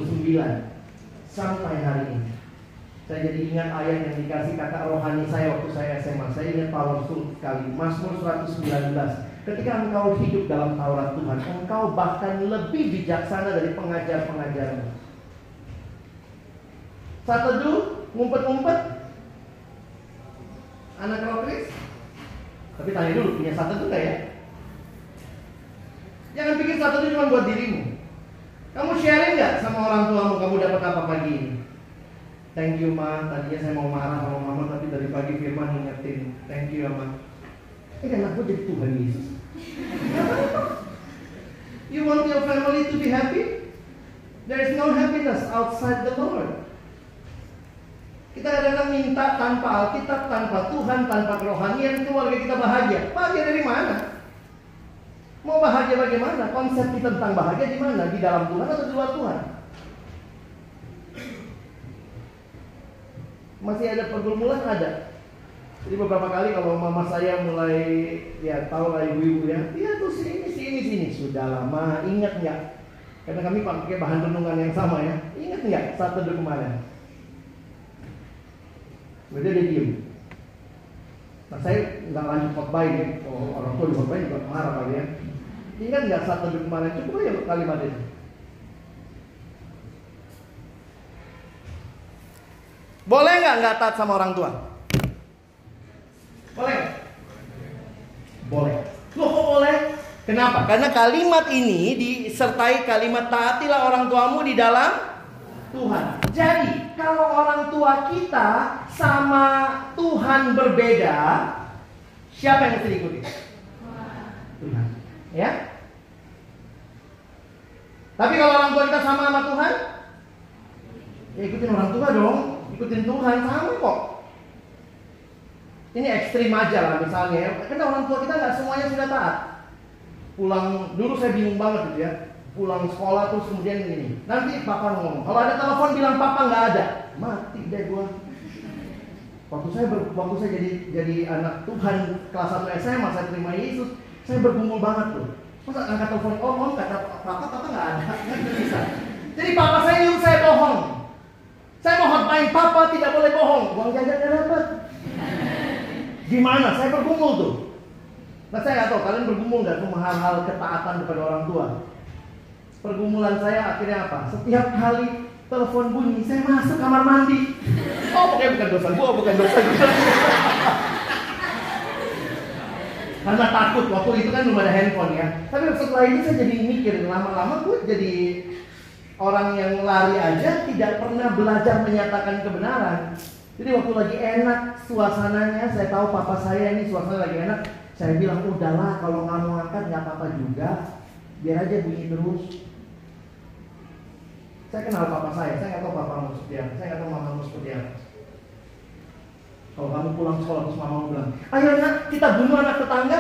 sampai hari ini. Saya jadi ingat ayat yang dikasih kakak rohani saya waktu saya SMA. Saya ingat powerful sekali. Mazmur 119. Ketika engkau hidup dalam Taurat Tuhan, engkau bahkan lebih bijaksana dari pengajar-pengajarmu. Satu dulu, ngumpet-ngumpet. Anak rokris. Tapi tanya dulu, punya satu tuh ya? Jangan pikir satu itu cuma buat dirimu. Kamu sharing nggak sama orang tuamu kamu dapat apa pagi ini? Thank you ma, tadinya saya mau marah sama mama tapi dari pagi Firman ngingetin. Thank you ya ma. Eh anak gue jadi Tuhan Yesus. You want your family to be happy? There is no happiness outside the Lord. Kita kadang-kadang minta tanpa Alkitab, tanpa Tuhan, tanpa kerohanian, keluarga kita bahagia. Bahagia dari mana? Mau bahagia bagaimana? Konsep kita tentang bahagia di mana? Di dalam Tuhan atau di luar Tuhan? Masih ada pergumulan ada. Jadi beberapa kali kalau mama saya mulai ya tahu lah ibu-ibu ya, iya tuh sini sini sini sudah lama ingat nggak? Karena kami pakai bahan renungan yang sama ya. Ingat nggak saat teduh kemarin? Kemudian dia diem. Nah saya nggak lanjut khotbah ini, oh, orang tua di khotbah juga marah kali ya. Ingat nggak saat teduh kemarin? Cukup aja kalimat itu. Boleh nggak nggak taat sama orang tua? Boleh? Boleh. Loh kok boleh? Kenapa? Karena kalimat ini disertai kalimat taatilah orang tuamu di dalam Tuhan. Jadi kalau orang tua kita sama Tuhan berbeda, siapa yang mesti diikuti? Tuhan. Ya? Tapi kalau orang tua kita sama sama Tuhan, ya ikutin orang tua dong, ikutin Tuhan sama kok. Ini ekstrim aja lah misalnya, ya. karena orang tua kita nggak semuanya sudah taat. Pulang dulu saya bingung banget gitu ya, pulang sekolah terus kemudian gini, nanti papa ngomong, kalau ada telepon bilang papa nggak ada, mati deh gua. Waktu saya ber, waktu saya jadi jadi anak Tuhan kelas 1 SMA saya terima Yesus, saya bergumul banget tuh. Masa angkat telepon, oh om kata papa, papa nggak ada, [laughs] nggak bisa. Jadi papa saya nyuruh saya bohong. Saya mau hotline papa tidak boleh bohong, uang jajan nggak dapat. Gimana? Saya bergumul tuh. Nah saya nggak tahu kalian bergumul nggak sama hal-hal ketaatan kepada orang tua. Pergumulan saya akhirnya apa? Setiap kali telepon bunyi, saya masuk kamar mandi. Oh, pokoknya bukan dosa gua, bukan dosa gua. Karena takut waktu itu kan belum ada handphone ya. Tapi setelah itu saya jadi mikir lama-lama gue jadi orang yang lari aja tidak pernah belajar menyatakan kebenaran. Jadi waktu lagi enak suasananya, saya tahu papa saya ini suasana lagi enak, saya bilang udahlah kalau nggak mau angkat nggak apa-apa juga, biar aja bunyi terus. Saya kenal papa saya, saya nggak tahu papa mau seperti apa, saya nggak tahu mama mau seperti apa. Kalau kamu pulang sekolah terus mama bilang, ayo nak kita bunuh anak tetangga.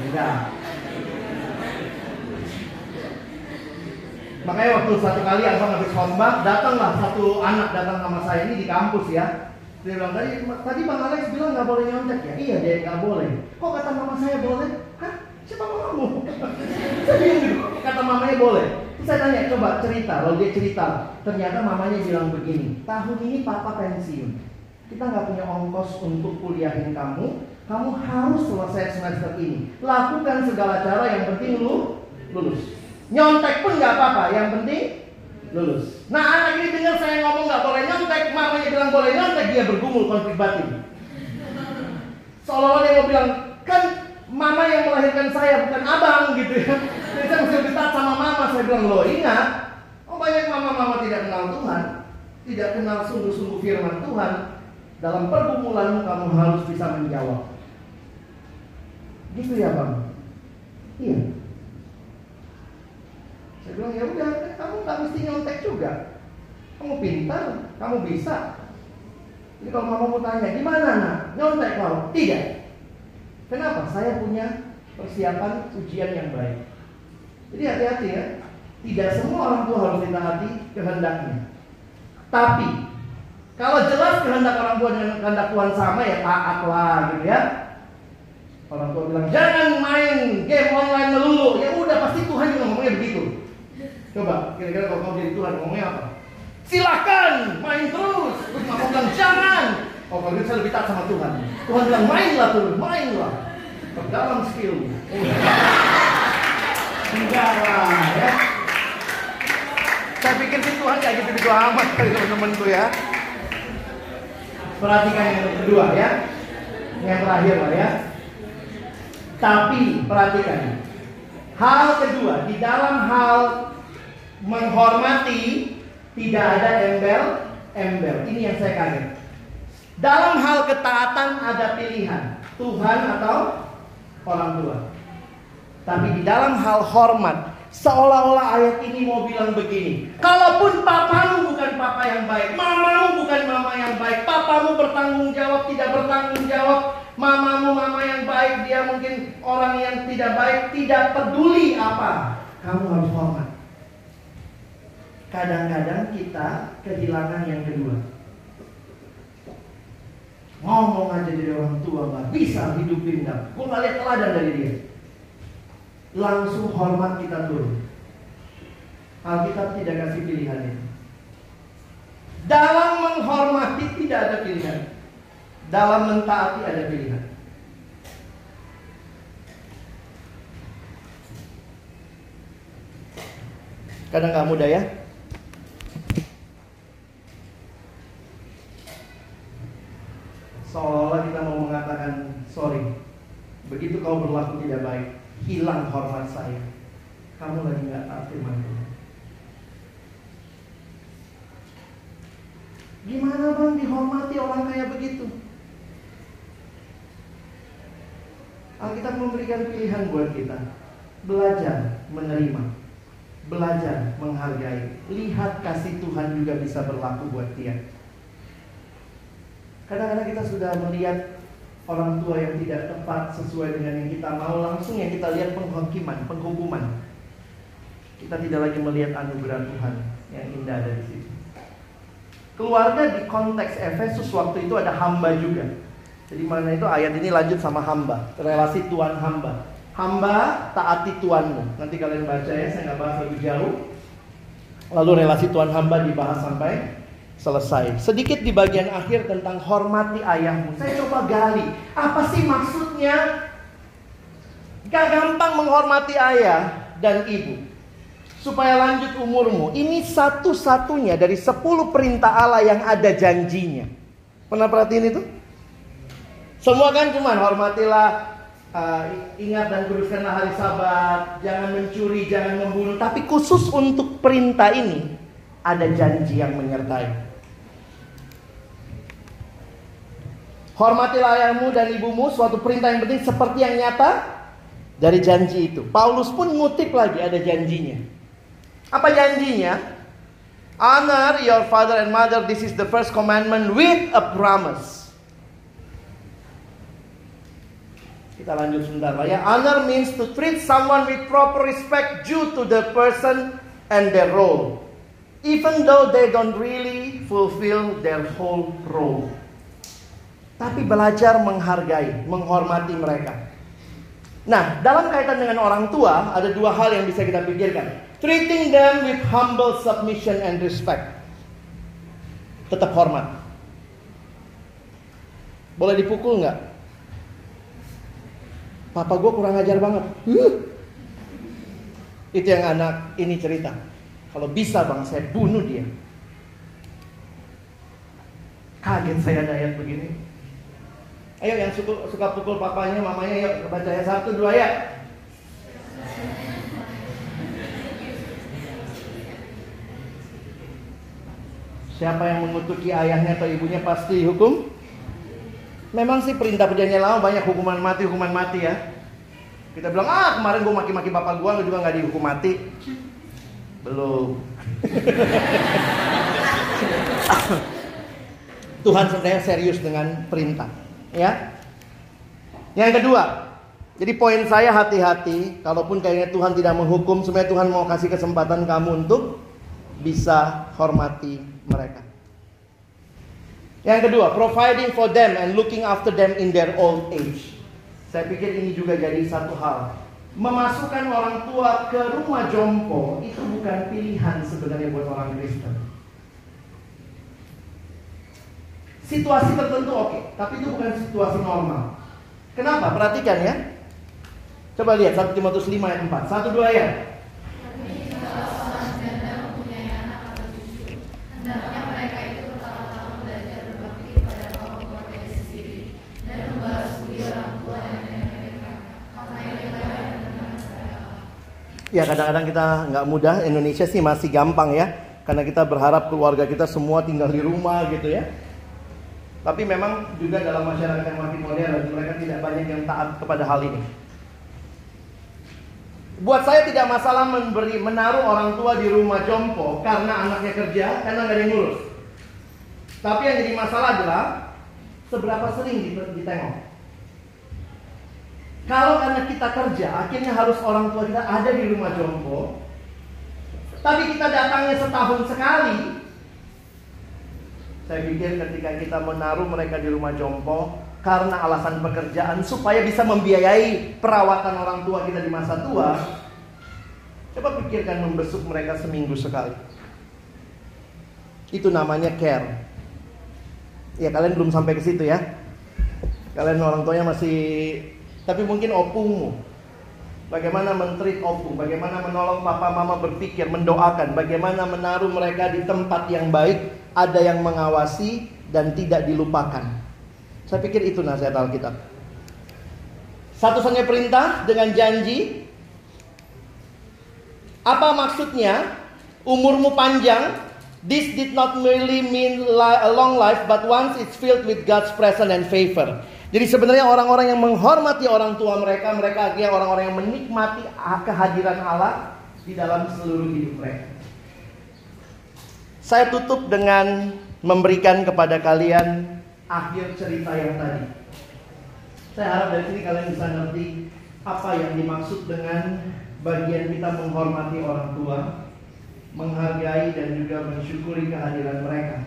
Enggak. Makanya waktu satu kali abang habis khotbah, datanglah satu anak datang sama saya ini di kampus ya. Dia bilang tadi, tadi bang Alex bilang nggak boleh nyontek ya. Iya dia nggak boleh. Kok kata mama saya boleh? Hah? Siapa mamamu? [laughs] saya bingung. Kata mamanya boleh. Saya tanya, coba cerita. Lalu dia cerita. Ternyata mamanya bilang begini. Tahun ini papa pensiun. Kita nggak punya ongkos untuk kuliahin kamu. Kamu harus selesai semester ini. Lakukan segala cara yang penting lu lulus. Nyontek pun nggak apa-apa, yang penting lulus. Nah anak ini dengar saya ngomong nggak boleh nyontek, mamanya bilang boleh nyontek, dia bergumul konflik batin. Seolah-olah dia mau bilang, kan mama yang melahirkan saya bukan abang gitu ya. Jadi saya mesti lebih sama mama. Saya bilang lo ingat, oh banyak mama-mama tidak kenal Tuhan, tidak kenal sungguh-sungguh firman Tuhan. Dalam pergumulan kamu harus bisa menjawab. Gitu ya bang? Iya. Saya bilang ya udah, kamu nggak mesti nyontek juga. Kamu pintar, kamu bisa. Jadi kalau mama mau tanya, gimana nak? Nyontek kau? Tidak. Kenapa? Saya punya persiapan ujian yang baik. Jadi hati-hati ya. Tidak semua orang tua harus ditaati kehendaknya. Tapi kalau jelas kehendak orang tua dengan kehendak Tuhan sama ya taatlah gitu ya. Orang tua bilang jangan main game online melulu. Ya udah pasti Tuhan juga ngomongnya begitu. Coba kira-kira kalau kamu jadi Tuhan ngomongnya apa? Silakan main terus. Terus mama bilang jangan. Oh kalau saya lebih taat sama Tuhan. Tuhan bilang mainlah terus, mainlah. Perdalam skill. Lah ya. Saya pikir sih Tuhan gak gitu-gitu amat kali teman-teman tuh ya. Perhatikan yang kedua ya. Yang terakhir lah ya. Tapi perhatikan. Hal kedua, di dalam hal menghormati tidak ada embel-embel. Ini yang saya kaget. Dalam hal ketaatan ada pilihan, Tuhan atau orang tua. Tapi di dalam hal hormat, seolah-olah ayat ini mau bilang begini. Kalaupun papamu bukan papa yang baik, mamamu bukan mama yang baik, papamu bertanggung jawab, tidak bertanggung jawab, mamamu mama yang baik, dia mungkin orang yang tidak baik, tidak peduli apa. Kamu harus hormat. Kadang-kadang kita kehilangan yang kedua. Ngomong aja dari orang tua nggak bisa hidup pindah. Gue nggak lihat teladan dari dia. Langsung hormat kita turun. Alkitab tidak kasih pilihan itu. Dalam menghormati tidak ada pilihan. Dalam mentaati ada pilihan. Kadang nggak mudah ya. Seolah-olah kita mau mengatakan sorry. Begitu kau berlaku tidak baik, hilang hormat saya. Kamu lagi nggak taat firman Tuhan. Gimana bang dihormati orang kayak begitu? Alkitab memberikan pilihan buat kita. Belajar menerima. Belajar menghargai. Lihat kasih Tuhan juga bisa berlaku buat dia. Kadang-kadang kita sudah melihat orang tua yang tidak tepat sesuai dengan yang kita mau langsung yang kita lihat penghakiman, penghukuman. Kita tidak lagi melihat anugerah Tuhan yang indah ada di situ. Keluarga di konteks Efesus waktu itu ada hamba juga. Jadi mana itu ayat ini lanjut sama hamba, relasi Tuhan hamba. Hamba taati Tuhanmu. Nanti kalian baca ya, saya nggak bahas lebih jauh. Lalu relasi Tuhan hamba dibahas sampai selesai. Sedikit di bagian akhir tentang hormati ayahmu. Saya coba gali, apa sih maksudnya? Gak gampang menghormati ayah dan ibu. Supaya lanjut umurmu. Ini satu-satunya dari sepuluh perintah Allah yang ada janjinya. Pernah perhatiin itu? Semua kan cuman hormatilah uh, ingat dan kuduskanlah hari sabat, jangan mencuri, jangan membunuh. Tapi khusus untuk perintah ini ada janji yang menyertai. Hormatilah ayahmu dan ibumu, suatu perintah yang penting seperti yang nyata dari janji itu. Paulus pun ngutip lagi ada janjinya. Apa janjinya? Honor your father and mother, this is the first commandment with a promise. Kita lanjut sebentar lah ya. Honor means to treat someone with proper respect due to the person and their role. Even though they don't really fulfill their whole role. Tapi belajar menghargai, menghormati mereka. Nah, dalam kaitan dengan orang tua, ada dua hal yang bisa kita pikirkan. Treating them with humble submission and respect. Tetap hormat. Boleh dipukul nggak? Papa gue kurang ajar banget. Huh. Itu yang anak ini cerita. Kalau bisa bang, saya bunuh dia. Kaget saya ada ayat begini. Ayo yang suka, suka pukul papanya, mamanya, yuk baca ya satu dua ya. Siapa yang mengutuki ayahnya atau ibunya pasti hukum. Memang sih perintah perjanjian lama banyak hukuman mati, hukuman mati ya. Kita bilang, ah kemarin gue maki-maki bapak gue, lu juga nggak dihukum mati. Belum. Tuhan sebenarnya serius dengan perintah, ya. Yang kedua, jadi poin saya hati-hati, kalaupun kayaknya Tuhan tidak menghukum, sebenarnya Tuhan mau kasih kesempatan kamu untuk bisa hormati mereka. Yang kedua, providing for them and looking after them in their old age. Saya pikir ini juga jadi satu hal. Memasukkan orang tua ke rumah jompo itu bukan pilihan sebenarnya buat orang Kristen. Situasi tertentu oke, tapi itu bukan situasi normal. Kenapa? Perhatikan ya. Coba lihat 1 Timotius 5 ayat 4. Satu dua ya. Ya kadang-kadang kita nggak mudah Indonesia sih masih gampang ya Karena kita berharap keluarga kita semua tinggal di rumah gitu ya Tapi memang juga dalam masyarakat yang makin modern Mereka tidak banyak yang taat kepada hal ini Buat saya tidak masalah memberi menaruh orang tua di rumah jompo Karena anaknya kerja, karena nggak ada ngurus Tapi yang jadi masalah adalah Seberapa sering ditengok kalau karena kita kerja, akhirnya harus orang tua kita ada di rumah jompo. Tapi kita datangnya setahun sekali. Saya pikir ketika kita menaruh mereka di rumah jompo karena alasan pekerjaan supaya bisa membiayai perawatan orang tua kita di masa tua. Coba pikirkan membesuk mereka seminggu sekali. Itu namanya care. Ya kalian belum sampai ke situ ya. Kalian orang tuanya masih tapi mungkin opungmu. Bagaimana menteri opung, bagaimana menolong papa mama berpikir, mendoakan, bagaimana menaruh mereka di tempat yang baik, ada yang mengawasi dan tidak dilupakan. Saya pikir itu nasihat Alkitab. Satu-satunya perintah dengan janji. Apa maksudnya? Umurmu panjang. This did not merely mean a long life, but once it's filled with God's presence and favor. Jadi sebenarnya orang-orang yang menghormati orang tua mereka, mereka akhirnya orang-orang yang menikmati kehadiran Allah di dalam seluruh hidup mereka. Saya tutup dengan memberikan kepada kalian akhir cerita yang tadi. Saya harap dari sini kalian bisa ngerti apa yang dimaksud dengan bagian kita menghormati orang tua, menghargai dan juga mensyukuri kehadiran mereka.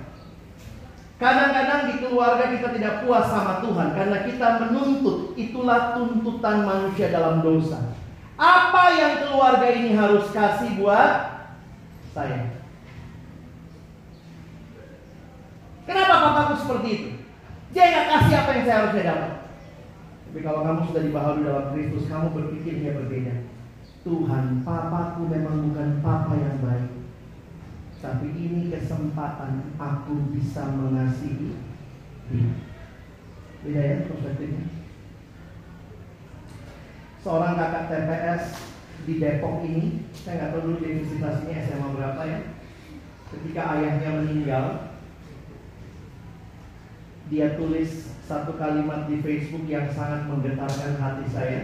Kadang-kadang di keluarga kita tidak puas sama Tuhan karena kita menuntut. Itulah tuntutan manusia dalam dosa. Apa yang keluarga ini harus kasih buat saya? Kenapa papaku seperti itu? Dia nggak kasih apa yang saya harusnya dapat. Tapi kalau kamu sudah dibaharui dalam Kristus, kamu berpikirnya berbeda. Tuhan, papaku memang bukan papa yang baik. Tapi ini kesempatan aku bisa mengasihi dia. Beda ya perspektifnya. Seorang kakak TPS di Depok ini, saya nggak tahu dulu universitasnya SMA berapa ya. Ketika ayahnya meninggal, dia tulis satu kalimat di Facebook yang sangat menggetarkan hati saya.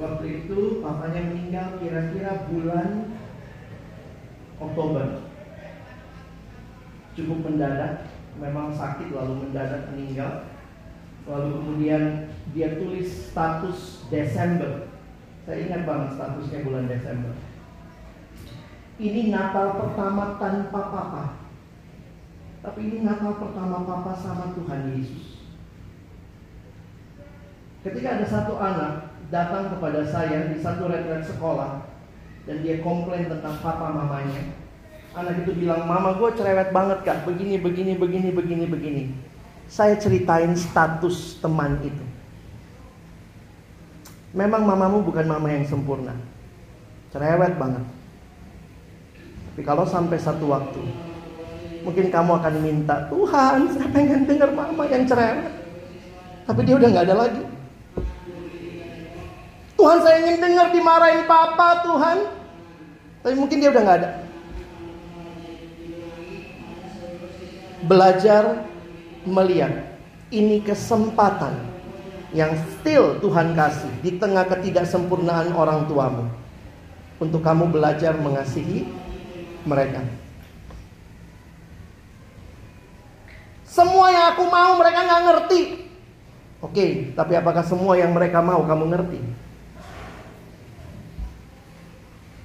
Waktu itu papanya meninggal kira-kira bulan Oktober cukup mendadak, memang sakit lalu mendadak meninggal. Lalu kemudian dia tulis status Desember. Saya ingat banget statusnya bulan Desember. Ini Natal pertama tanpa papa. Tapi ini Natal pertama papa sama Tuhan Yesus. Ketika ada satu anak datang kepada saya di satu retret sekolah dan dia komplain tentang papa mamanya, Anak itu bilang, mama gue cerewet banget kak, begini, begini, begini, begini, begini. Saya ceritain status teman itu. Memang mamamu bukan mama yang sempurna. Cerewet banget. Tapi kalau sampai satu waktu, mungkin kamu akan minta, Tuhan saya pengen dengar mama yang cerewet. Tapi dia udah nggak ada lagi. Tuhan saya ingin dengar dimarahin papa Tuhan. Tapi mungkin dia udah nggak ada. belajar melihat ini kesempatan yang still Tuhan kasih di tengah ketidaksempurnaan orang tuamu untuk kamu belajar mengasihi mereka. Semua yang aku mau mereka nggak ngerti. Oke, tapi apakah semua yang mereka mau kamu ngerti?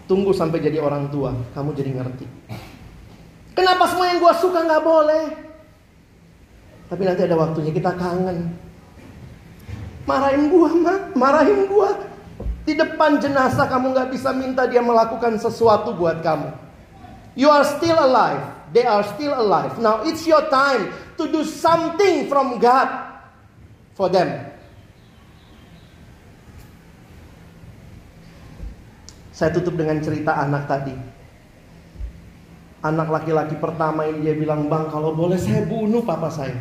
Tunggu sampai jadi orang tua, kamu jadi ngerti. Kenapa semua yang gue suka nggak boleh? Tapi nanti ada waktunya kita kangen. Marahin gua, mak, marahin gua. Di depan jenazah kamu nggak bisa minta dia melakukan sesuatu buat kamu. You are still alive. They are still alive. Now it's your time to do something from God for them. Saya tutup dengan cerita anak tadi. Anak laki-laki pertama ini dia bilang, "Bang, kalau boleh saya bunuh papa saya."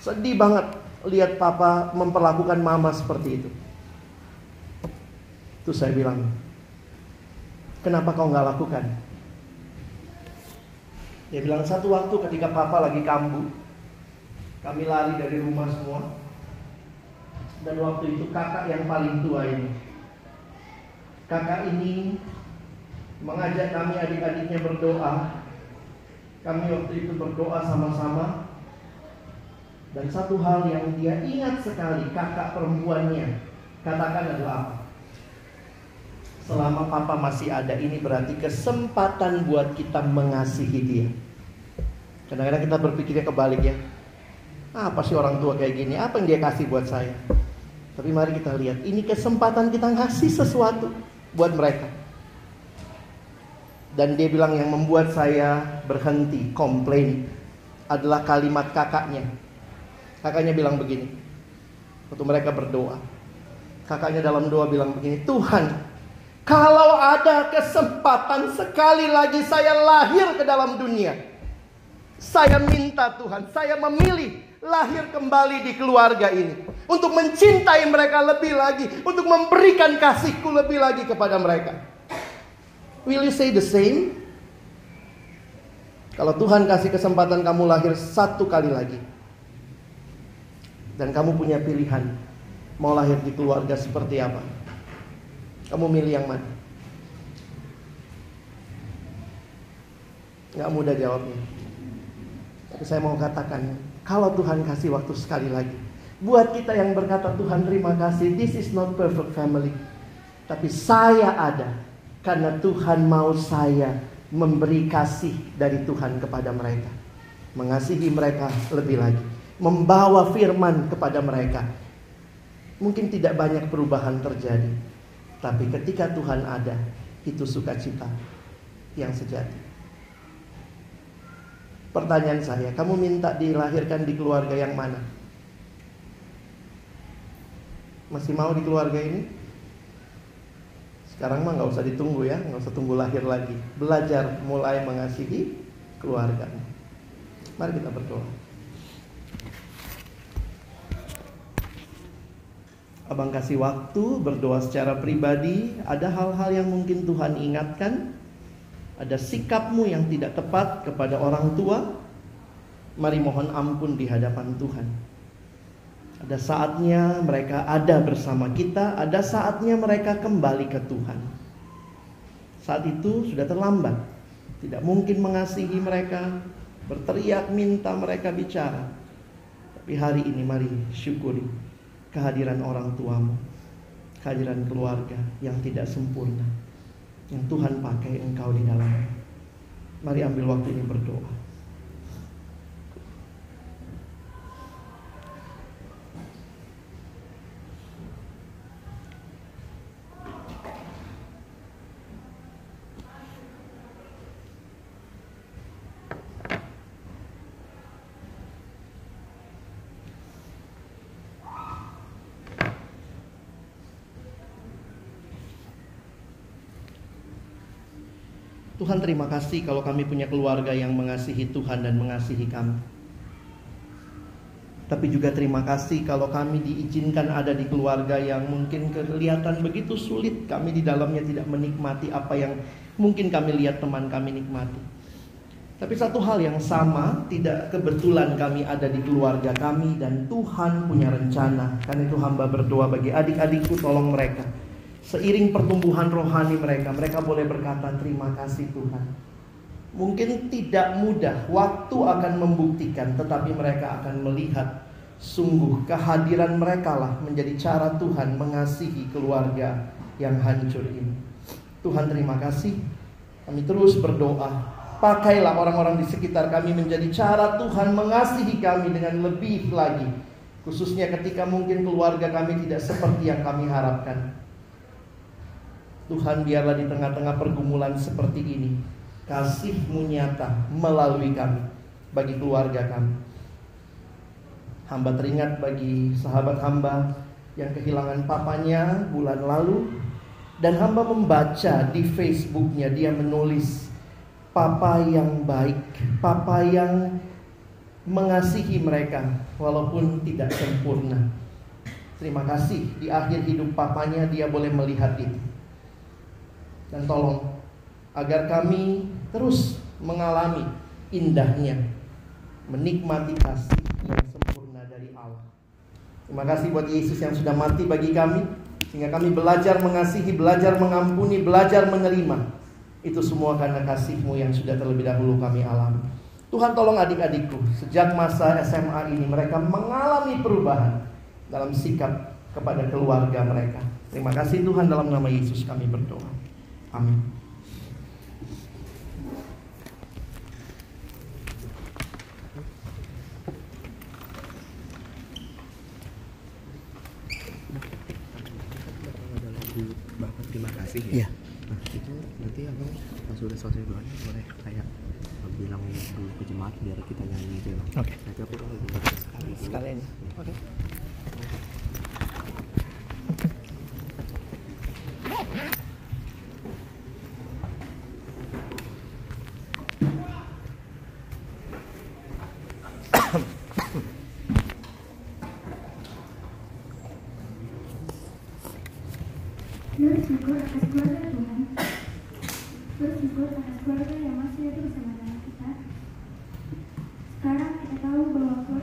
Sedih banget lihat papa memperlakukan mama seperti itu. Terus saya bilang, "Kenapa kau nggak lakukan?" Dia bilang satu waktu ketika papa lagi kambuh, kami lari dari rumah semua. Dan waktu itu kakak yang paling tua ini Kakak ini mengajak kami adik-adiknya berdoa. Kami waktu itu berdoa sama-sama. Dan satu hal yang dia ingat sekali kakak perempuannya katakan adalah apa? Selama papa masih ada ini berarti kesempatan buat kita mengasihi dia. Kadang-kadang kita berpikirnya kebalik ya. Apa sih orang tua kayak gini? Apa yang dia kasih buat saya? Tapi mari kita lihat, ini kesempatan kita ngasih sesuatu buat mereka. Dan dia bilang yang membuat saya berhenti komplain adalah kalimat kakaknya. Kakaknya bilang begini. Waktu mereka berdoa. Kakaknya dalam doa bilang begini, Tuhan, kalau ada kesempatan sekali lagi saya lahir ke dalam dunia. Saya minta Tuhan, saya memilih lahir kembali di keluarga ini. Untuk mencintai mereka lebih lagi. Untuk memberikan kasihku lebih lagi kepada mereka. Will you say the same? Kalau Tuhan kasih kesempatan kamu lahir satu kali lagi. Dan kamu punya pilihan. Mau lahir di keluarga seperti apa? Kamu milih yang mana? Gak mudah jawabnya. Tapi saya mau katakan, kalau Tuhan kasih waktu sekali lagi. Buat kita yang berkata Tuhan terima kasih, this is not perfect family. Tapi saya ada karena Tuhan mau saya memberi kasih dari Tuhan kepada mereka. Mengasihi mereka lebih lagi. Membawa firman kepada mereka. Mungkin tidak banyak perubahan terjadi. Tapi ketika Tuhan ada, itu sukacita yang sejati. Pertanyaan saya, kamu minta dilahirkan di keluarga yang mana? Masih mau di keluarga ini? Sekarang mah nggak usah ditunggu ya, nggak usah tunggu lahir lagi. Belajar mulai mengasihi keluarga. Mari kita berdoa. Abang kasih waktu berdoa secara pribadi. Ada hal-hal yang mungkin Tuhan ingatkan ada sikapmu yang tidak tepat kepada orang tua, mari mohon ampun di hadapan Tuhan. Ada saatnya mereka ada bersama kita, ada saatnya mereka kembali ke Tuhan. Saat itu sudah terlambat. Tidak mungkin mengasihi mereka, berteriak minta mereka bicara. Tapi hari ini mari syukuri kehadiran orang tuamu, kehadiran keluarga yang tidak sempurna yang Tuhan pakai engkau di dalamnya. Mari ambil waktu ini berdoa. Terima kasih kalau kami punya keluarga yang mengasihi Tuhan dan mengasihi kami. Tapi juga terima kasih kalau kami diizinkan ada di keluarga yang mungkin kelihatan begitu sulit kami di dalamnya tidak menikmati apa yang mungkin kami lihat teman kami nikmati. Tapi satu hal yang sama, tidak kebetulan kami ada di keluarga kami dan Tuhan punya rencana. Karena itu hamba berdoa bagi adik-adikku tolong mereka Seiring pertumbuhan rohani mereka, mereka boleh berkata terima kasih Tuhan. Mungkin tidak mudah, waktu akan membuktikan, tetapi mereka akan melihat sungguh kehadiran mereka lah menjadi cara Tuhan mengasihi keluarga yang hancur ini. Tuhan terima kasih. Kami terus berdoa. Pakailah orang-orang di sekitar kami menjadi cara Tuhan mengasihi kami dengan lebih lagi. Khususnya ketika mungkin keluarga kami tidak seperti yang kami harapkan. Tuhan biarlah di tengah-tengah pergumulan seperti ini kasih-Mu nyata melalui kami bagi keluarga kami. Hamba teringat bagi sahabat hamba yang kehilangan papanya bulan lalu dan hamba membaca di Facebooknya dia menulis papa yang baik, papa yang mengasihi mereka walaupun tidak sempurna. Terima kasih di akhir hidup papanya dia boleh melihat itu. Dan tolong agar kami terus mengalami indahnya menikmati kasih yang sempurna dari Allah. Terima kasih buat Yesus yang sudah mati bagi kami sehingga kami belajar mengasihi, belajar mengampuni, belajar menerima. Itu semua karena kasih-Mu yang sudah terlebih dahulu kami alami. Tuhan tolong adik-adikku sejak masa SMA ini mereka mengalami perubahan dalam sikap kepada keluarga mereka. Terima kasih Tuhan dalam nama Yesus kami berdoa. Amin. Bapak terima kasih Iya. ya. Nah itu nanti abang pas sudah selesai doanya boleh kayak bilang dulu ke jemaat biar kita nyanyi gitu. Oke. Nanti aku kalau sekali. Sekalian. Oke.